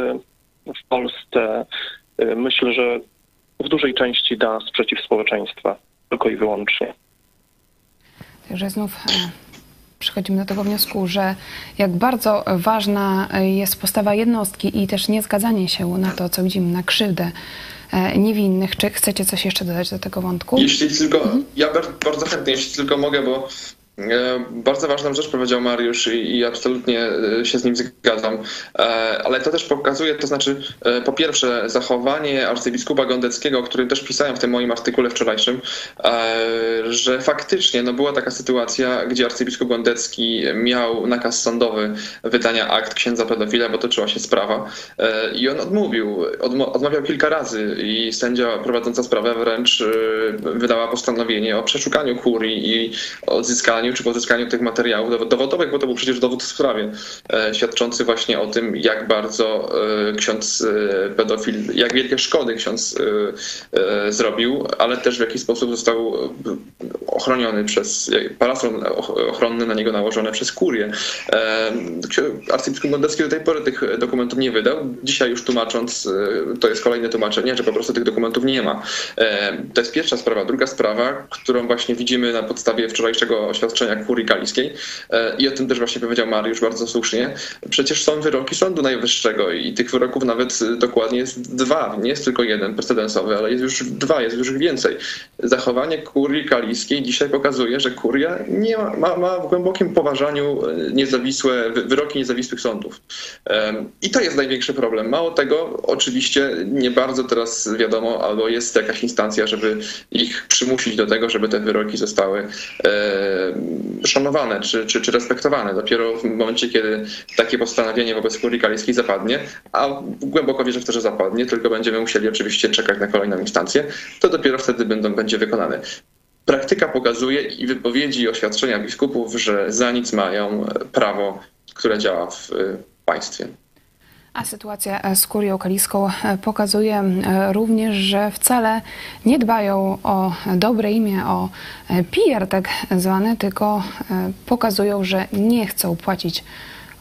w Polsce y, myślę, że w dużej części da sprzeciw społeczeństwa, tylko i wyłącznie. Także znów e, przychodzimy do tego wniosku, że jak bardzo ważna jest postawa jednostki i też niezgadzanie się na to, co widzimy, na krzywdę e, niewinnych. Czy chcecie coś jeszcze dodać do tego wątku? Jeśli tylko, ja bar- bardzo chętnie, jeśli tylko mogę, bo bardzo ważną rzecz powiedział Mariusz i, absolutnie e, się z nim zgadzam, E, ale to też pokazuje, to znaczy e, po pierwsze zachowanie arcybiskupa Gondeckiego, o którym też pisałem w tym moim artykule wczorajszym, e, że faktycznie no, była taka sytuacja, gdzie arcybiskup Gondecki miał nakaz sądowy wydania akt księdza pedofila, bo toczyła się sprawa e, i on odmówił, odmawiał kilka razy i sędzia prowadząca sprawę wręcz e, wydała postanowienie o przeszukaniu kurii i odzyskaniu czy pozyskaniu tych materiałów dowo- dowodowych, bo to był przecież dowód w sprawie, e, świadczący właśnie o tym, jak bardzo e, ksiądz e, pedofil, jak wielkie szkody ksiądz zrobił, ale też w jaki sposób został ochroniony przez parasol och- ochronny na niego nałożony przez kurię. Arcybiskup Gondecki do tej pory tych dokumentów nie wydał. Dzisiaj już tłumacząc, to jest kolejne tłumaczenie, że po prostu tych dokumentów nie ma. To jest pierwsza sprawa. Druga sprawa, którą właśnie widzimy na podstawie wczorajszego oświadczenia kurii kaliskiej e, i o tym też właśnie powiedział Mariusz bardzo słusznie. Przecież są wyroki Sądu Najwyższego i tych wyroków nawet e, dokładnie jest dwa. Nie jest tylko jeden precedensowy, ale jest już dwa, jest już więcej. Zachowanie kurii kaliskiej dzisiaj pokazuje, że kuria nie ma, ma, ma w głębokim poważaniu e, niezawisłe, wy- wyroki niezawisłych sądów. I to jest największy problem. Mało tego, oczywiście nie bardzo teraz wiadomo, albo jest jakaś instancja, żeby ich przymusić do tego, żeby te wyroki zostały szanowane czy, czy, czy respektowane. Dopiero w momencie, kiedy takie postanowienie wobec kurii kaliskiej zapadnie, a głęboko wierzę w to, że zapadnie, tylko będziemy musieli oczywiście czekać na kolejną instancję, to dopiero wtedy będą, będzie wykonane. Praktyka pokazuje i wypowiedzi i oświadczenia biskupów, że za nic mają prawo, które działa w y, państwie. A sytuacja e, z kurią kaliską e, pokazuje e, również, że wcale nie dbają o dobre imię, o PR tak zwany, tylko pokazują, że nie chcą płacić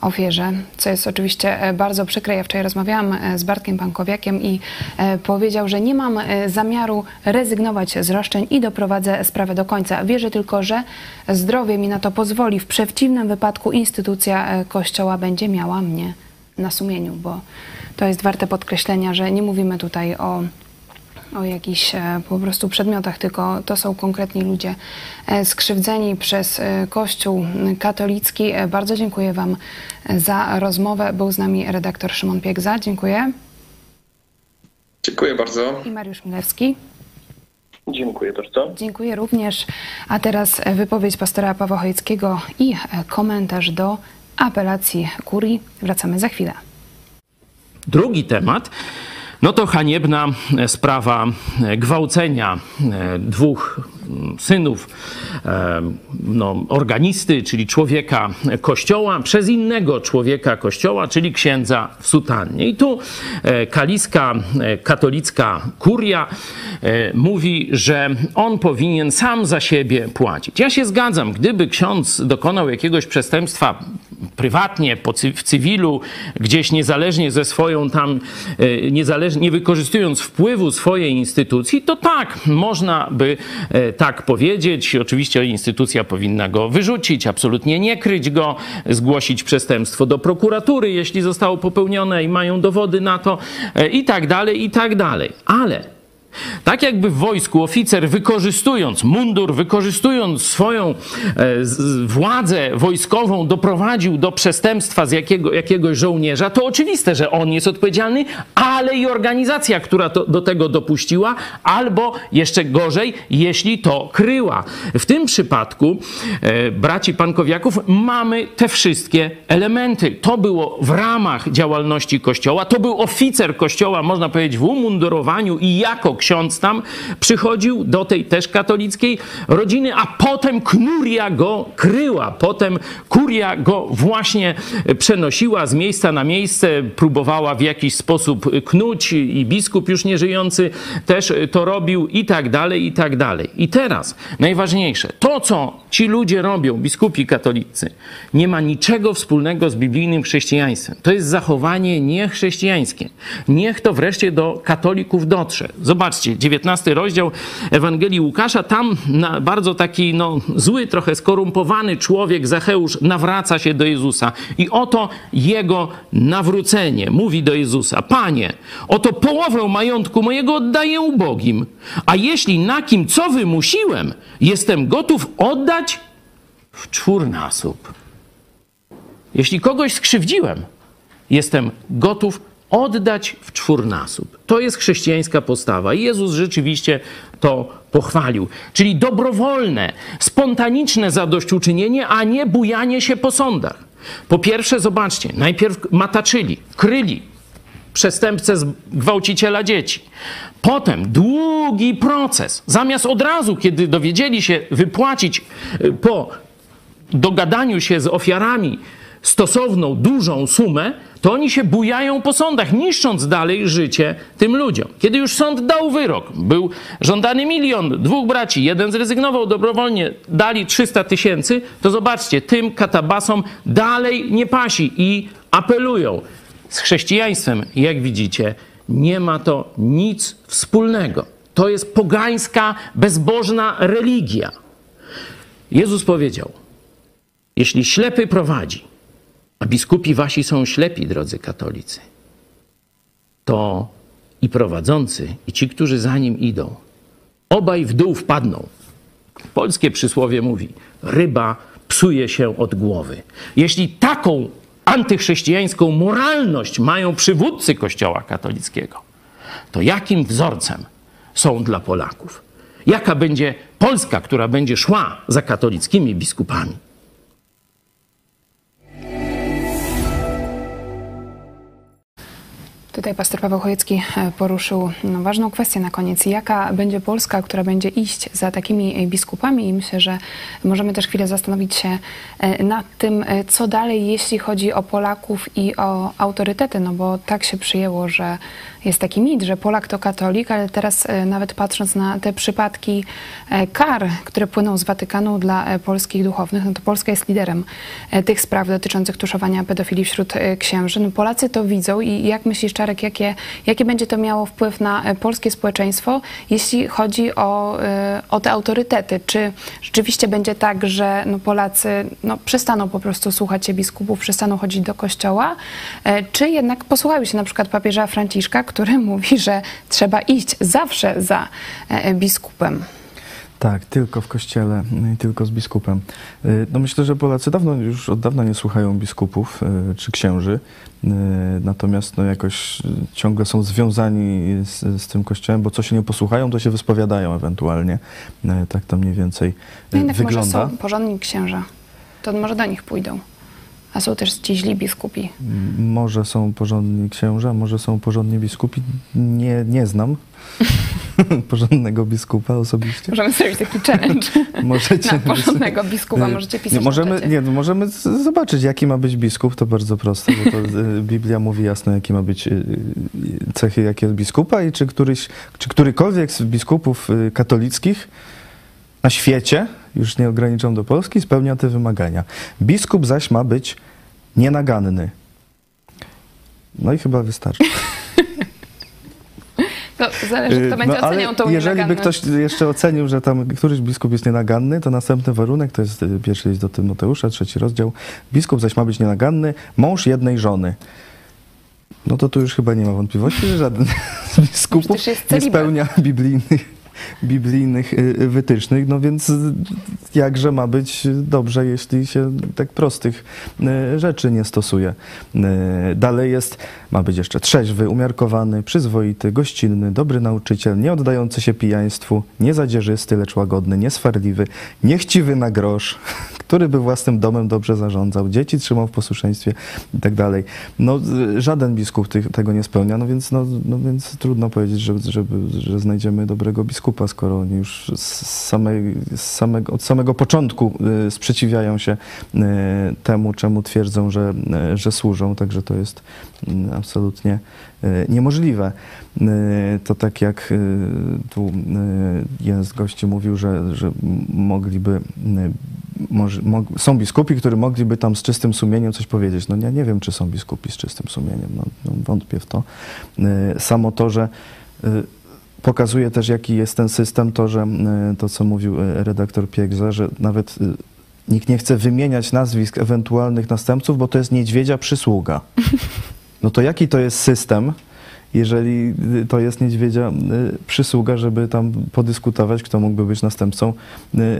ofierze, co jest oczywiście bardzo przykre. Ja wczoraj rozmawiałam z Bartkiem Pankowiakiem i powiedział, że nie mam zamiaru rezygnować z roszczeń i doprowadzę sprawę do końca. Wierzę tylko, że zdrowie mi na to pozwoli. W przeciwnym wypadku instytucja Kościoła będzie miała mnie na sumieniu, bo to jest warte podkreślenia, że nie mówimy tutaj o, o jakichś e, po prostu przedmiotach, tylko to są konkretni ludzie e, skrzywdzeni przez e, Kościół katolicki. Bardzo dziękuję Wam za rozmowę. Był z nami redaktor Szymon Piegza. Dziękuję. Dziękuję bardzo. I Mariusz Milewski. Dziękuję bardzo. Dziękuję również. A teraz wypowiedź pastora Pawła Chojeckiego i komentarz do apelacji kurii. Wracamy za chwilę. Drugi temat. No to haniebna sprawa gwałcenia e, dwóch mm, synów e, no, organisty, czyli człowieka kościoła, przez innego człowieka kościoła, czyli księdza w sutannie. I tu e, kaliska katolicka kuria mówi, że on powinien sam za siebie płacić. Ja się zgadzam, gdyby ksiądz dokonał jakiegoś przestępstwa prywatnie, po w cywilu, gdzieś niezależnie ze swoją tam, e, niezależnie, nie wykorzystując wpływu swojej instytucji, to tak, można by e, tak powiedzieć. Oczywiście instytucja powinna go wyrzucić, absolutnie nie kryć go, zgłosić przestępstwo do prokuratury, jeśli zostało popełnione i mają dowody na to e, i tak dalej, i tak dalej. Ale Tak jakby w wojsku oficer wykorzystując mundur, wykorzystując swoją e, władzę wojskową doprowadził do przestępstwa z jakiego, jakiegoś żołnierza, to oczywiste, że on jest odpowiedzialny, ale i organizacja, która to, do tego dopuściła, albo jeszcze gorzej, jeśli to kryła. W tym przypadku, e, braci Pankowiaków, mamy te wszystkie elementy. To było w ramach działalności Kościoła, to był oficer Kościoła, można powiedzieć, w umundurowaniu i jako ksiądz tam przychodził do tej też katolickiej rodziny, a potem knuria go kryła, potem kuria go właśnie przenosiła z miejsca na miejsce, próbowała w jakiś sposób knuć i biskup już nieżyjący też to robił i tak dalej, i tak dalej. I teraz najważniejsze, to co ci ludzie robią, biskupi katolicy, nie ma niczego wspólnego z biblijnym chrześcijaństwem. To jest zachowanie niechrześcijańskie. Niech to wreszcie do katolików dotrze. Zobaczcie, 19 rozdział Ewangelii Łukasza, tam bardzo taki no, zły, trochę skorumpowany człowiek, Zacheusz, nawraca się do Jezusa. I oto jego nawrócenie mówi do Jezusa: Panie, oto połowę majątku mojego oddaję ubogim, a jeśli na kim co wymusiłem, jestem gotów oddać w czwórnasób. Jeśli kogoś skrzywdziłem, jestem gotów oddać w czwórnasób. To jest chrześcijańska postawa. Jezus rzeczywiście to pochwalił. Czyli dobrowolne, spontaniczne zadośćuczynienie, a nie bujanie się po sądach. Po pierwsze, zobaczcie, najpierw mataczyli, kryli przestępcę gwałciciela dzieci. Potem długi proces. Zamiast od razu, kiedy dowiedzieli się wypłacić y, po dogadaniu się z ofiarami stosowną, dużą sumę, to oni się bujają po sądach, niszcząc dalej życie tym ludziom. Kiedy już sąd dał wyrok, był żądany milion, dwóch braci, jeden zrezygnował dobrowolnie, dali 300 tysięcy, to zobaczcie, tym katabasom dalej nie pasi i apelują. Z chrześcijaństwem, jak widzicie, nie ma to nic wspólnego. To jest pogańska, bezbożna religia. Jezus powiedział: Jeśli ślepy prowadzi, a biskupi wasi są ślepi, drodzy katolicy, to i prowadzący, i ci, którzy za nim idą, obaj w dół wpadną. Polskie przysłowie mówi: ryba psuje się od głowy. Jeśli taką antychrześcijańską moralność mają przywódcy Kościoła katolickiego, to jakim wzorcem są dla Polaków? Jaka będzie Polska, która będzie szła za katolickimi biskupami? Tutaj pastor Paweł Chojecki e, poruszył no, ważną kwestię na koniec. Jaka będzie Polska, która będzie iść za takimi biskupami? I myślę, że możemy też chwilę zastanowić się e, nad tym, e, co dalej, jeśli chodzi o Polaków i o autorytety, no bo tak się przyjęło, że jest taki mit, że Polak to katolik, ale teraz nawet patrząc na te przypadki kar, które płyną z Watykanu dla polskich duchownych, no to Polska jest liderem tych spraw dotyczących tuszowania pedofilii wśród księży. No Polacy to widzą i jak myślisz, Jakie, jakie będzie to miało wpływ na e, polskie społeczeństwo, jeśli chodzi o, e, o te autorytety? Czy rzeczywiście będzie tak, że no Polacy no, przestaną po prostu słuchać się biskupów, przestaną chodzić do kościoła, e, czy jednak posłuchają się na przykład papieża Franciszka, który mówi, że trzeba iść zawsze za biskupem? Tak, tylko w kościele, tylko z biskupem. No myślę, że Polacy dawno, już od dawna nie słuchają biskupów czy księży. E, natomiast no, jakoś ciągle są związani z, z, tym kościołem, bo co się nie posłuchają, to się wyspowiadają ewentualnie. Tak to mniej więcej no jednak wygląda. może są porządni księża, to może do nich pójdą. A są też ci źli biskupi. Może są porządni księża, może są porządni biskupi. Nie, nie znam porządnego biskupa osobiście. Możemy zrobić taki challenge. Możecie na porządnego biskupa możecie pisać nie, możemy, nie, no możemy zobaczyć, jaki ma być biskup. To bardzo proste, bo to y, Biblia mówi jasno, jaki ma być y, y, cechy jakiego biskupa i czy, któryś, czy którykolwiek z biskupów katolickich na świecie, już nie ograniczam do Polski, spełnia te wymagania. Biskup zaś ma być nienaganny. No i chyba wystarczy. To zależy, kto będzie no, oceniał tą Jeżeli by ktoś jeszcze ocenił, że tam któryś biskup jest nienaganny, to następny warunek, to jest y, pierwszy list do Tymoteusza, trzeci rozdział. Biskup zaś ma być nienaganny, mąż jednej żony. No to tu już chyba nie ma wątpliwości, że żaden z biskupów nie spełnia biblijnych, biblijnych y, wytycznych, no więc y, jakże ma być dobrze, jeśli się tak prostych y, rzeczy nie stosuje. Y, Dalej jest, ma być jeszcze trzeźwy, umiarkowany, przyzwoity, gościnny, dobry nauczyciel, nie oddający się pijaństwu, nie zadzierzysty, lecz łagodny, nieswarliwy, niechciwy na grosz, który by własnym domem dobrze zarządzał, dzieci trzymał w posłuszeństwie i tak dalej. No, żaden biskup tych, tego nie spełnia, no więc, no, no więc trudno powiedzieć, że, żeby, że znajdziemy dobrego biskupa, skoro oni już z samej, z samego, od samego początku y, sprzeciwiają się y, temu, czemu twierdzą, że, y, że służą, także to jest y, absolutnie niemożliwe. Y, To tak jak y, tu y, jeden z gości mówił, że, że mogliby, może, mog, są biskupi, którzy mogliby tam z czystym sumieniem coś powiedzieć. No ja nie wiem, czy są biskupi z czystym sumieniem, no, no wątpię w to. Samo to, że pokazuje też, jaki jest ten system, to, że to, co mówił redaktor Piegza, że nawet nikt nie chce wymieniać nazwisk ewentualnych następców, bo to jest niedźwiedzia przysługa. No to jaki to jest system, jeżeli to jest niedźwiedzia y, przysługa, żeby tam podyskutować, kto mógłby być następcą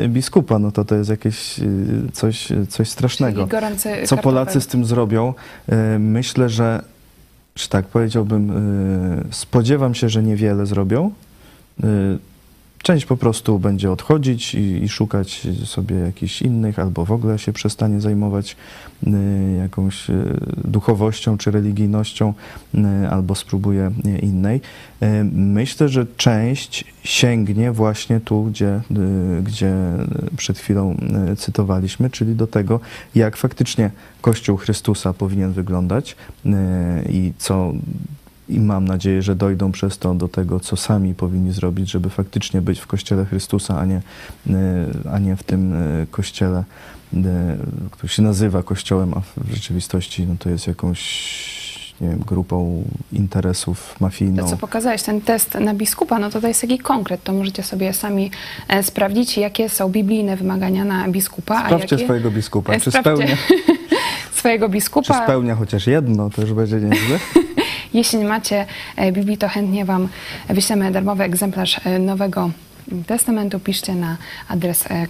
y, biskupa? No to to jest jakieś y, coś, coś strasznego. Co. Polacy z tym zrobią? Myślę, że, czy tak powiedziałbym, spodziewam się, że niewiele zrobią. Część po prostu będzie odchodzić i, i szukać sobie jakichś innych, albo w ogóle się przestanie zajmować y, jakąś y, duchowością czy religijnością, y, albo spróbuje innej. Myślę, że część sięgnie właśnie tu, gdzie, gdzie przed chwilą cytowaliśmy, czyli do tego, jak faktycznie Kościół Chrystusa powinien wyglądać i co i mam nadzieję, że dojdą przez to do tego, co sami powinni zrobić, żeby faktycznie być w Kościele Chrystusa, a nie, y, a nie w tym y, Kościele, y, który się nazywa Kościołem, a w rzeczywistości no, to jest jakąś nie wiem, grupą interesów To, mafijną. co pokazałeś, ten test na biskupa, no to to jest taki konkret, to możecie sobie sami e, sprawdzić, jakie są biblijne wymagania na biskupa, Sprawdźcie jakie... swojego biskupa, E, czy sprawdźcie spełnia, swojego czy biskupa. spełnia chociaż jedno, to już będzie nieźle. Jeśli nie macie e, Biblii, to chętnie Wam wyślemy darmowy egzemplarz e, Nowego Testamentu. Piszcie na adres e.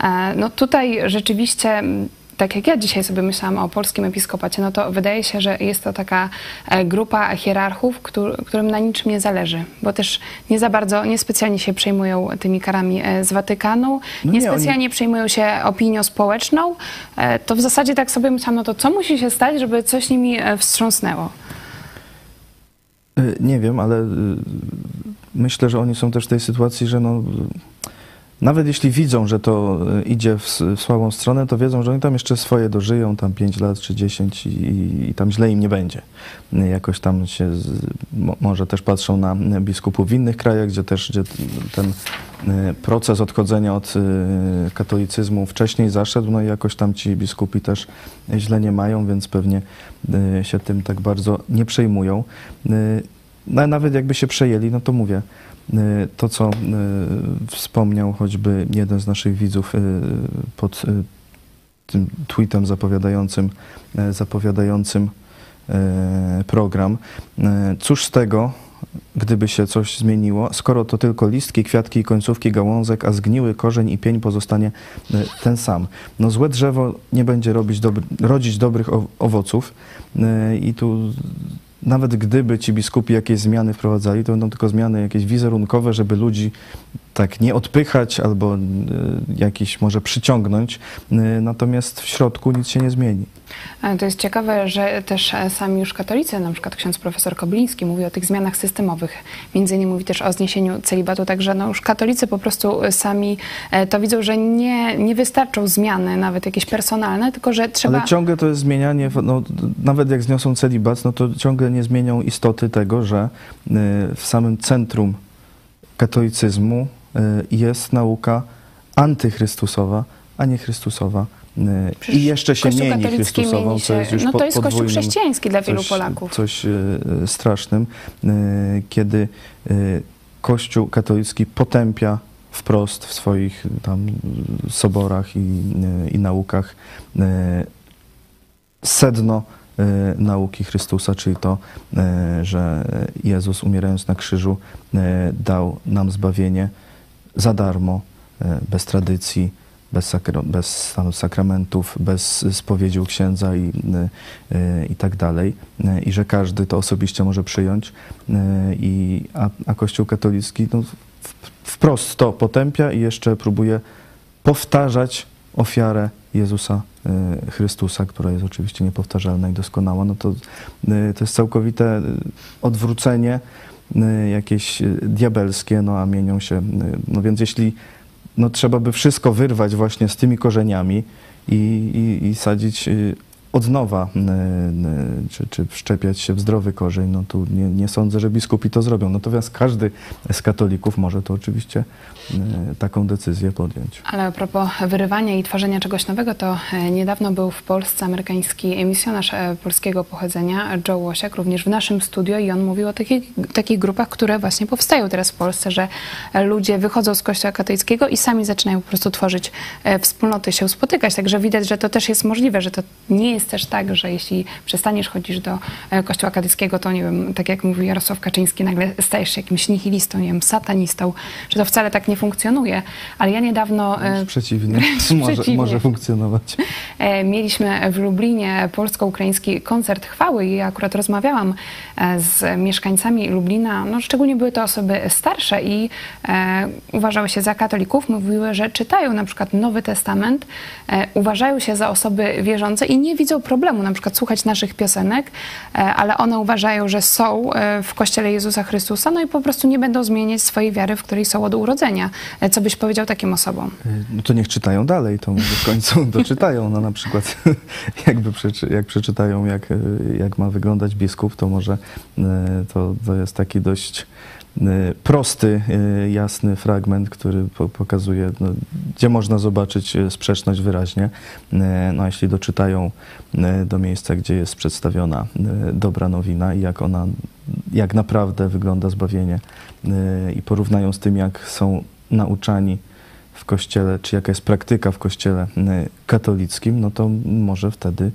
E, No tutaj rzeczywiście, m, tak jak ja dzisiaj sobie myślałam o polskim episkopacie, no to wydaje się, że jest to taka e, grupa hierarchów, któr- którym na niczym nie zależy, bo też nie za bardzo, niespecjalnie się przejmują tymi karami e, z Watykanu, No nie, niespecjalnie przejmują się opinią społeczną, e, to w zasadzie tak sobie myślałam, no to co musi się stać, żeby coś nimi wstrząsnęło? Nie wiem, ale myślę, że oni są też w tej sytuacji, że no, nawet jeśli widzą, że to y, idzie w, w słabą stronę, to wiedzą, że oni tam jeszcze swoje dożyją, tam 5 lat czy 10 i, i tam źle im nie będzie. Jakoś tam się, z, mo, może też patrzą na biskupów w innych krajach, gdzie też gdzie ten y, proces odchodzenia od y, katolicyzmu wcześniej zaszedł, no i jakoś tam ci biskupi też źle nie mają, więc pewnie się tym tak bardzo nie przejmują. No, nawet jakby się przejęli, no to mówię, to co y, wspomniał choćby jeden z naszych widzów y, pod y, tym tweetem zapowiadającym, y, zapowiadającym y, program. Y, Cóż z tego, gdyby się coś zmieniło, skoro to tylko listki, kwiatki i końcówki gałązek, a zgniły korzeń i pień pozostanie y, ten sam. No złe drzewo nie będzie robić rodzić dobrych owoców y, i tu nawet gdyby ci biskupi jakieś zmiany wprowadzali, to będą tylko zmiany jakieś wizerunkowe, żeby ludzi tak nie odpychać albo y, jakiś może przyciągnąć, y, natomiast w środku nic się nie zmieni. E, To jest ciekawe, że też e, sami już katolicy, na przykład ksiądz profesor Kobliński mówi o tych zmianach systemowych. Między innymi mówi też o zniesieniu celibatu, także no już katolicy po prostu e, sami e, to widzą, że nie, nie wystarczą zmiany, nawet jakieś personalne, tylko że trzeba... Ale ciągle to jest zmienianie, no, nawet jak zniosą celibat, no to ciągle nie zmienią istoty tego, że w samym centrum katolicyzmu jest nauka antychrystusowa, a nie Chrystusowa. Y, Przecież I jeszcze się mieni Chrystusową, mieni co się- jest już no to jest Kościół chrześcijański dla wielu coś, Polaków. Coś y, y, strasznym, y, kiedy y, Kościół katolicki potępia wprost w swoich tam y, soborach i, y, i naukach y, sedno nauki Chrystusa, czyli to, że Jezus umierając na krzyżu dał nam zbawienie za darmo, bez tradycji, bez, sakra, bez stanu sakramentów, bez spowiedzi u księdza i, i tak dalej. I że każdy to osobiście może przyjąć. I, a, a Kościół katolicki no, wprost to potępia i jeszcze próbuje powtarzać ofiarę Jezusa e, Chrystusa, która jest oczywiście niepowtarzalna i doskonała, no to, e, to jest całkowite e, odwrócenie jakieś diabelskie, no a mienią się, no więc jeśli no trzeba by wszystko wyrwać właśnie z tymi korzeniami i, i, i sadzić od nowa, czy, czy wszczepiać się w zdrowy korzeń, no tu nie, nie sądzę, że biskupi to zrobią. Natomiast każdy z katolików może to oczywiście taką decyzję podjąć. Ale a propos wyrywania i tworzenia czegoś nowego, to e, niedawno był w Polsce amerykański misjonarz e, polskiego pochodzenia, Joe Łosiak, również w naszym studio i on mówił o takich, takich grupach, które właśnie powstają teraz w Polsce, że ludzie wychodzą z kościoła katolickiego i sami zaczynają po prostu tworzyć e, wspólnoty, się spotykać. Także widać, że to też jest możliwe, że to nie jest jest też tak, że jeśli przestaniesz chodzić do e, kościoła katolickiego, to nie wiem, tak jak mówił Jarosław Kaczyński, nagle stajesz się jakimś nihilistą, nie wiem, satanistą, że to wcale tak nie funkcjonuje. Ale ja niedawno... E, wręcz przeciwnie, może, przeciwnie. może funkcjonować. E, mieliśmy w Lublinie polsko-ukraiński koncert chwały i ja akurat rozmawiałam z mieszkańcami Lublina, no szczególnie były to osoby starsze i uważały się za katolików, mówiły, że czytają na przykład Nowy Testament, uważają się za osoby wierzące i nie widzą widzą problemu na przykład słuchać naszych piosenek, e, ale one uważają, że są e, w Kościele Jezusa Chrystusa, no i po prostu nie będą zmieniać swojej wiary, w której są od urodzenia. E, co byś powiedział takim osobom? No to niech czytają dalej, to może w końcu doczytają. No na przykład jakby przeczy, jak przeczytają, jak, jak ma wyglądać biskup, to może to, to jest taki dość prosty, y, jasny fragment, który pokazuje, no, gdzie można zobaczyć y, sprzeczność wyraźnie. No, jeśli doczytają do miejsca, gdzie jest przedstawiona dobra nowina i jak ona, jak naprawdę wygląda zbawienie i porównają z tym, jak są nauczani w kościele, czy jaka jest praktyka w kościele katolickim, no to może wtedy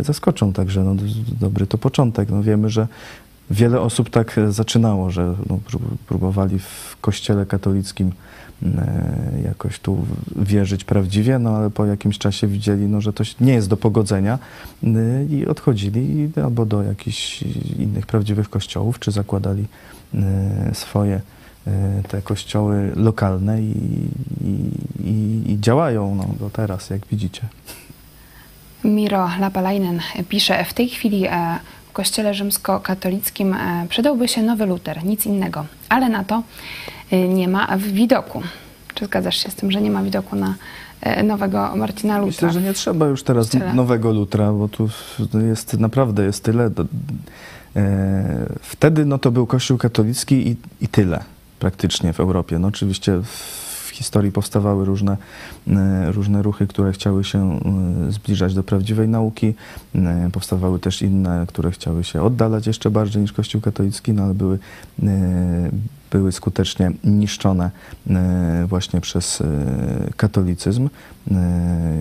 zaskoczą. Także no, dobry to początek. No, wiemy, że Wiele osób tak e, zaczynało, że no, próbowali w kościele katolickim e, jakoś tu wierzyć prawdziwie, no ale po jakimś czasie widzieli, no, że to nie jest do pogodzenia e, i odchodzili albo do jakichś innych prawdziwych kościołów, czy zakładali swoje te kościoły lokalne i, i, i działają no, do teraz, jak widzicie. Miro Lapalainen pisze, w tej chwili kościele rzymskokatolickim e, przydałby się nowy Luter, nic innego. Ale na to e, nie ma widoku. Czy zgadzasz się z tym, że nie ma widoku na e, nowego Marcina Lutra? Myślę, że nie trzeba już teraz nowego Lutra, bo tu jest naprawdę jest tyle. Wtedy no, to był Kościół katolicki i, i tyle praktycznie w Europie. No, oczywiście w historii powstawały różne, e, różne ruchy, które chciały się e, zbliżać do prawdziwej nauki. E, powstawały też inne, które chciały się oddalać jeszcze bardziej niż Kościół katolicki, no ale były, były skutecznie niszczone właśnie przez katolicyzm,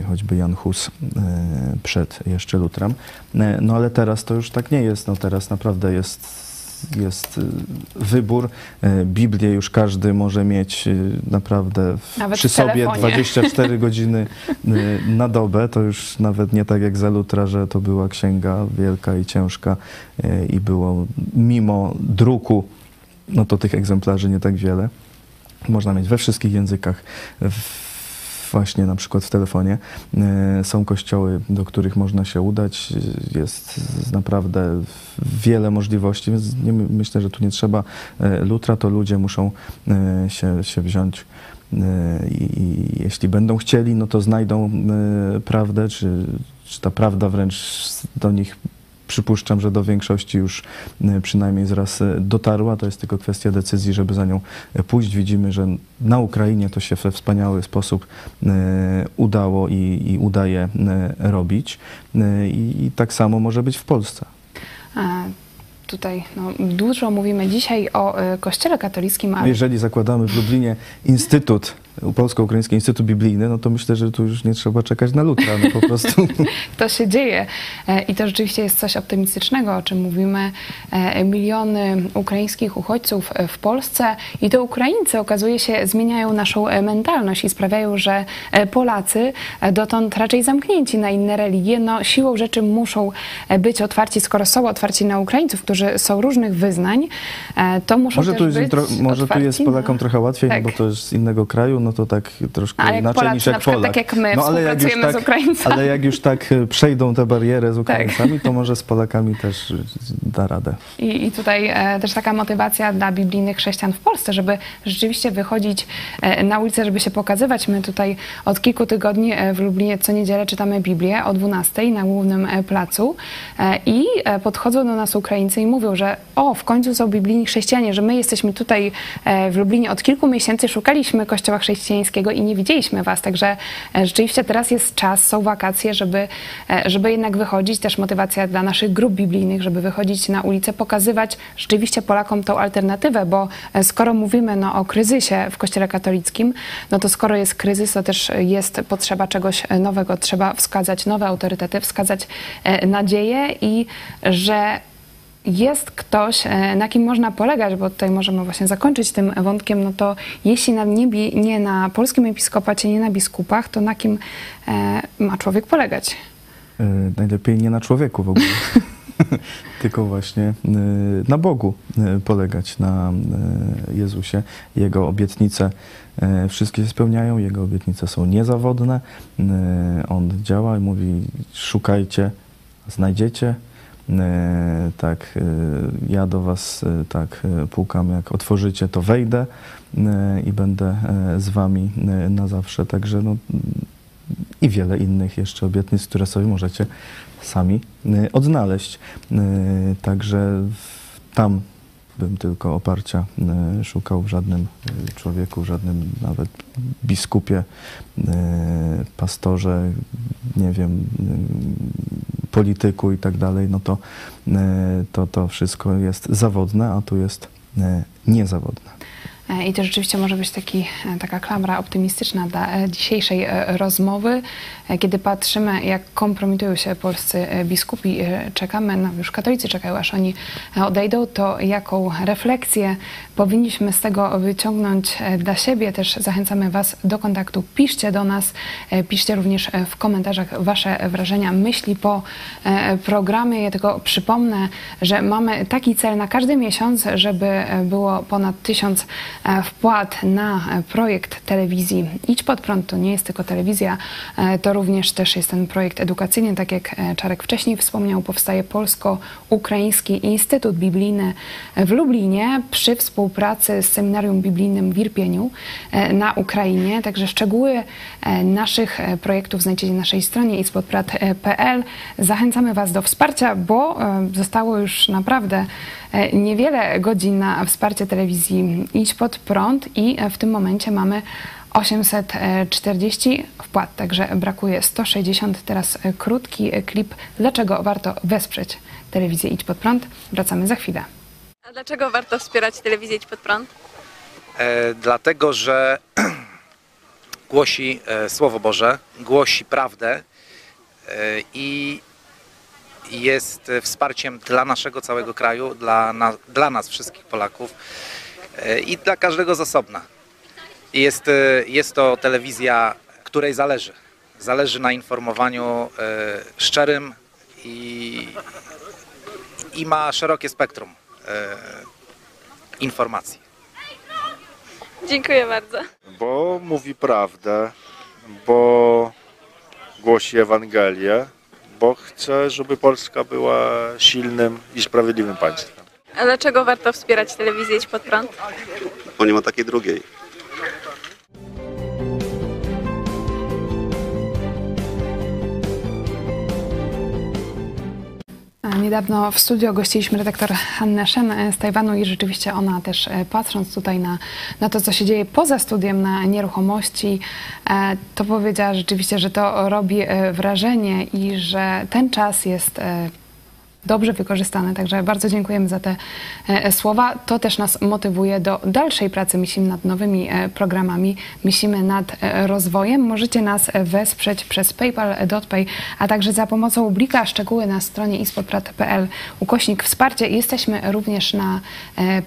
choćby Jan Hus przed jeszcze Lutrem. No ale teraz to już tak nie jest. No teraz naprawdę jest jest y, wybór. Y, Biblię już każdy może mieć y, naprawdę nawet przy sobie 24 godziny na dobę. To już nawet nie tak jak za Lutra, że to była księga wielka i ciężka i było mimo druku, no to tych egzemplarzy nie tak wiele. Można mieć we wszystkich językach. W właśnie na przykład w telefonie. E, są kościoły, do których można się udać. Jest naprawdę wiele możliwości, więc nie, myślę, że tu nie trzeba e, lutra, to ludzie muszą e, się, się wziąć i jeśli będą chcieli, no to znajdą prawdę, czy, czy ta prawda wręcz do nich przypuszczam, że do większości już e, przynajmniej zraz e, dotarła. To jest tylko kwestia decyzji, żeby za nią e, pójść. Widzimy, że na Ukrainie to się we wspaniały sposób udało i, i udaje robić. I, I, tak samo może być w Polsce. A tutaj no, dużo mówimy dzisiaj o Kościele katolickim. Ale... Jeżeli zakładamy w Lublinie Instytut Polsko-Ukraiński Instytut Biblijny, no to myślę, że tu już nie trzeba czekać na lutra, no po prostu. to się dzieje e, i to rzeczywiście jest coś optymistycznego, o czym mówimy. E, miliony ukraińskich uchodźców w Polsce i to Ukraińcy okazuje się zmieniają naszą mentalność i sprawiają, że Polacy dotąd raczej zamknięci na inne religie, no siłą rzeczy muszą być otwarci, skoro są otwarci na Ukraińców, którzy są różnych wyznań, to muszą może też tu jest, być Może tu jest Polakom trochę łatwiej, no tak. bo to jest z innego kraju, no to tak troszkę ale inaczej Polacy, niż jak przykład, Polak. Tak jak my no, ale jak już tak, z Ukraińcami. Ale jak już tak e, przejdą tę barierę z Ukraińcami, tak. to może z Polakami też da radę. I, i tutaj e, też taka motywacja dla biblijnych chrześcijan w Polsce, żeby rzeczywiście wychodzić e, na ulicę, żeby się pokazywać. My tutaj od kilku tygodni e, w Lublinie co niedzielę czytamy Biblię o 12 na głównym e, placu e, i podchodzą do nas Ukraińcy i mówią, że o, w końcu są biblijni chrześcijanie, że my jesteśmy tutaj w Lublinie od kilku miesięcy, szukaliśmy kościoła chrześcijańskiego i nie widzieliśmy was, także rzeczywiście teraz jest czas, są wakacje, żeby, żeby jednak wychodzić, też motywacja dla naszych grup biblijnych, żeby wychodzić na ulicę, pokazywać rzeczywiście Polakom tą alternatywę, bo skoro mówimy no, o kryzysie w Kościele katolickim, no to skoro jest kryzys, to też jest potrzeba czegoś nowego, trzeba wskazać nowe autorytety, wskazać nadzieję i że jest ktoś, e, na kim można polegać, bo tutaj możemy właśnie zakończyć tym wątkiem, no to jeśli na niebie, nie na polskim episkopacie, nie na biskupach, to na kim e, ma człowiek polegać? E, najlepiej nie na człowieku w ogóle. tylko właśnie na Bogu polegać, na Jezusie. Jego obietnice wszystkie się spełniają, Jego obietnice są niezawodne. On działa i mówi: szukajcie, znajdziecie, tak, e, ja do Was e, tak pukam, jak otworzycie, to wejdę i będę z Wami na zawsze. Także no, i wiele innych jeszcze obietnic, które sobie możecie sami odnaleźć. Także tam bym tylko oparcia e, szukał w żadnym e, człowieku, w żadnym nawet biskupie, e, pastorze, nie wiem, polityku i tak dalej, no to, to to wszystko jest zawodne, a tu jest niezawodne. I to rzeczywiście może być taki, taka klamra optymistyczna dla dzisiejszej rozmowy. Kiedy patrzymy, jak kompromitują się polscy biskupi, czekamy, no już katolicy czekają, aż oni odejdą, to jaką refleksję powinniśmy z tego wyciągnąć dla siebie. Też zachęcamy Was do kontaktu. Piszcie do nas, piszcie również w komentarzach Wasze wrażenia, myśli po programie. Ja tylko przypomnę, że mamy taki cel na każdy miesiąc, żeby było ponad tysiąc E, wpłat na e, projekt telewizji Idź pod prąd. To nie jest tylko telewizja, e, to również też jest ten projekt edukacyjny. Tak jak Czarek wcześniej wspomniał, powstaje Polsko-Ukraiński Instytut Biblijny w Lublinie przy współpracy z Seminarium Biblijnym w Irpieniu na Ukrainie. Także szczegóły naszych projektów znajdziecie na naszej stronie ispodprat.pl. Zachęcamy Was do wsparcia, bo zostało już naprawdę niewiele godzin na wsparcie telewizji Idź pod prąd i w tym momencie mamy 840 wpłat, także brakuje 160. Teraz krótki klip, dlaczego warto wesprzeć telewizję Idź Pod Prąd. Wracamy za chwilę. A dlaczego warto wspierać telewizję Idź Pod Prąd? E, dlatego, że głosi e, Słowo Boże, głosi prawdę e, i jest wsparciem dla naszego całego kraju, dla, na, dla nas wszystkich Polaków e, i dla każdego z osobna. Jest, e, jest to telewizja, której zależy. Zależy na informowaniu e, szczerym i, i ma szerokie spektrum informacji. Dziękuję bardzo. Bo mówi prawdę, bo głosi Ewangelię, bo chcę, żeby Polska była silnym i sprawiedliwym państwem. A dlaczego warto wspierać telewizję Idź Pod Prąd? Bo nie ma takiej drugiej. Niedawno w studio gościliśmy redaktor Hannę Shen e, z Tajwanu i rzeczywiście ona też e, patrząc tutaj na, na to, co się dzieje poza studiem, na nieruchomości, e, to powiedziała rzeczywiście, że to robi wrażenie i że ten czas jest dobrze wykorzystane. Także bardzo dziękujemy za te e, słowa. To też nas motywuje do dalszej pracy. Myślimy nad nowymi e, programami, myślimy nad e, rozwojem. Możecie nas wesprzeć przez paypal.pay, a także za pomocą Blika. Szczegóły na stronie ispodprat.pl ukośnik wsparcie. Jesteśmy również na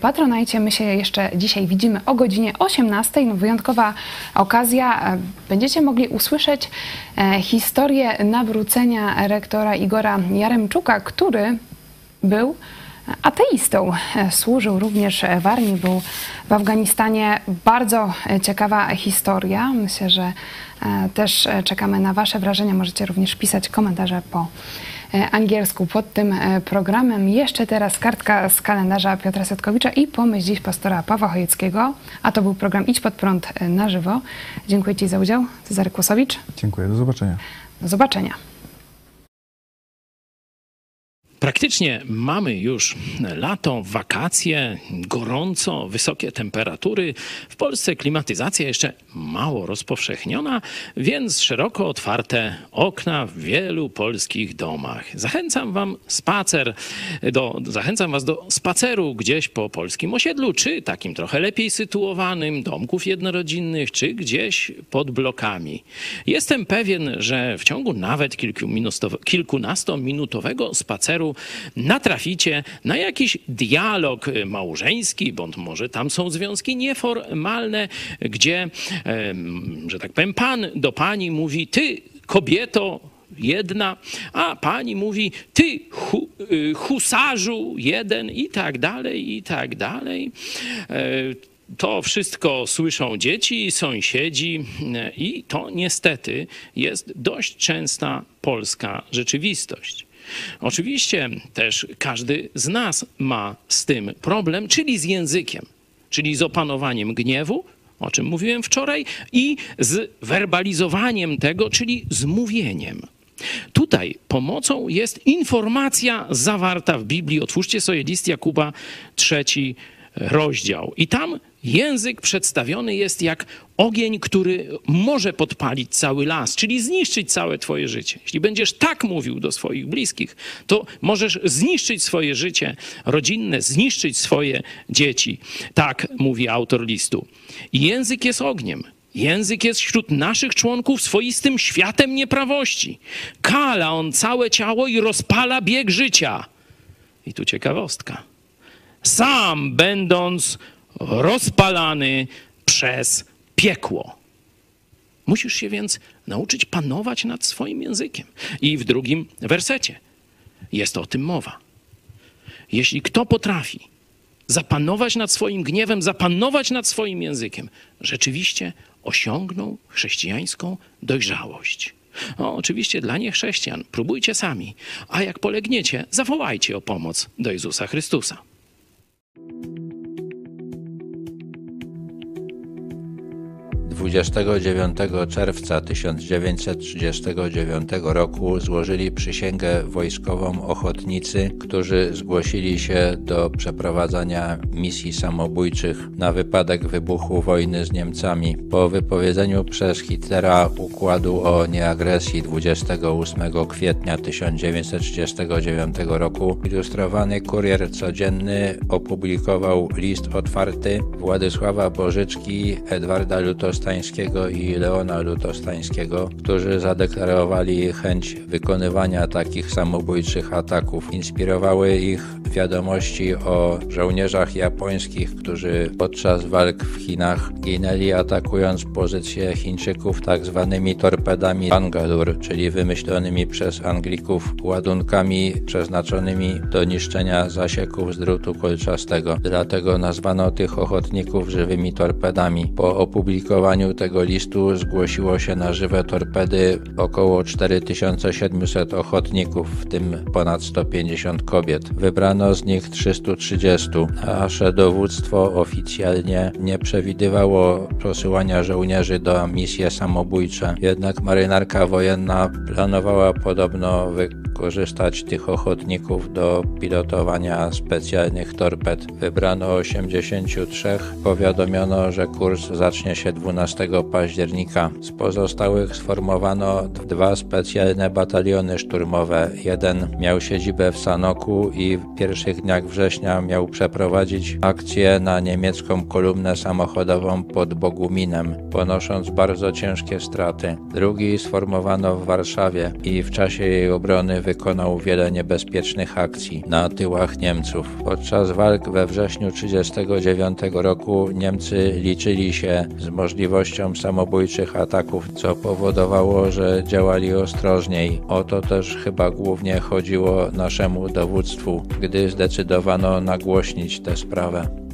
Patronajcie. My się jeszcze dzisiaj widzimy o godzinie 18. No, wyjątkowa okazja. Będziecie mogli usłyszeć historię nawrócenia rektora Igora Jaremczuka, który był ateistą. Służył również w armii, był w Afganistanie. Bardzo ciekawa historia. Myślę, że e, też czekamy na Wasze wrażenia. Możecie również pisać komentarze po e, angielsku pod tym e, programem. Jeszcze teraz kartka z kalendarza Piotra Setkowicza i pomyśl dziś pastora Pawła Chojeckiego. A to był program Idź pod prąd na żywo. Dziękuję Ci za udział. Cezary Kłosowicz. Dziękuję, do zobaczenia. Do zobaczenia. Praktycznie mamy już lato, wakacje, gorąco, wysokie temperatury. W Polsce klimatyzacja jeszcze mało rozpowszechniona, więc szeroko otwarte okna w wielu polskich domach. Zachęcam wam spacer, do, zachęcam was do spaceru gdzieś po polskim osiedlu, czy takim trochę lepiej sytuowanym, domków jednorodzinnych, czy gdzieś pod blokami. Jestem pewien, że w ciągu nawet kilkunastominutowego spaceru natraficie na jakiś dialog małżeński, bądź może tam są związki nieformalne, gdzie, że tak powiem, pan do pani mówi, ty kobieto, jedna, a pani mówi ty hu, y, husarzu jeden i tak dalej, i tak dalej. E, to wszystko słyszą dzieci, sąsiedzi i to niestety jest dość częsta polska rzeczywistość. Oczywiście też każdy z nas ma z tym problem, czyli z językiem, czyli z opanowaniem gniewu, o czym mówiłem wczoraj, i z werbalizowaniem tego, czyli z mówieniem. Tutaj pomocą jest informacja zawarta w Biblii. Otwórzcie sobie list Jakuba, trzeci rozdział. I tam język przedstawiony jest jak ogień, który może podpalić cały las, czyli zniszczyć całe Twoje życie. Jeśli będziesz tak mówił do swoich bliskich, to możesz zniszczyć swoje życie rodzinne, zniszczyć swoje dzieci. Tak mówi autor listu. Język jest ogniem. Język jest wśród naszych członków swoistym światem nieprawości. Kala on całe ciało i rozpala bieg życia. I tu ciekawostka. Sam będąc rozpalany przez piekło. Musisz się więc nauczyć panować nad swoim językiem. I w drugim wersecie jest o tym mowa. Jeśli kto potrafi zapanować nad swoim gniewem, zapanować nad swoim językiem, rzeczywiście osiągnął chrześcijańską dojrzałość. O, oczywiście dla niechrześcijan próbujcie sami, a jak polegniecie, zawołajcie o pomoc do Jezusa Chrystusa. 29 czerwca 1939 roku złożyli przysięgę wojskową ochotnicy, którzy zgłosili się do przeprowadzania misji samobójczych na wypadek wybuchu wojny z Niemcami. Po wypowiedzeniu przez Hitlera układu o nieagresji 28 kwietnia 1939 roku ilustrowany kurier codzienny opublikował list otwarty Władysława Bożyczki, Edwarda Lutosta I Leona Lutostańskiego, którzy zadeklarowali chęć wykonywania takich samobójczych ataków. Inspirowały ich wiadomości o żołnierzach japońskich, którzy podczas walk w Chinach ginęli atakując pozycje Chińczyków tak zwanymi torpedami Bangalore, czyli wymyślonymi przez Anglików ładunkami przeznaczonymi do niszczenia zasieków z drutu kolczastego. Dlatego nazwano tych ochotników żywymi torpedami. Po opublikowaniu wysłaniu tego listu zgłosiło się na żywe torpedy około 4700 ochotników, w tym ponad 150 kobiet. Wybrano z nich 330. Nasze dowództwo oficjalnie nie przewidywało posyłania żołnierzy do misji samobójcze. Jednak marynarka wojenna planowała podobno wykorzystać tych ochotników do pilotowania specjalnych torped. Wybrano 83. Powiadomiono, że kurs zacznie się 12 15 października. Z pozostałych sformowano dwa specjalne bataliony szturmowe. Jeden miał siedzibę w Sanoku i w pierwszych dniach września miał przeprowadzić akcję na niemiecką kolumnę samochodową pod Boguminem, ponosząc bardzo ciężkie straty. Drugi sformowano w Warszawie i w czasie jej obrony wykonał wiele niebezpiecznych akcji na tyłach Niemców. Podczas walk we wrześniu 1939 roku Niemcy liczyli się z możliwością samobójczych ataków, co powodowało, że działali ostrożniej. O to też chyba głównie chodziło naszemu dowództwu, gdy zdecydowano nagłośnić tę sprawę.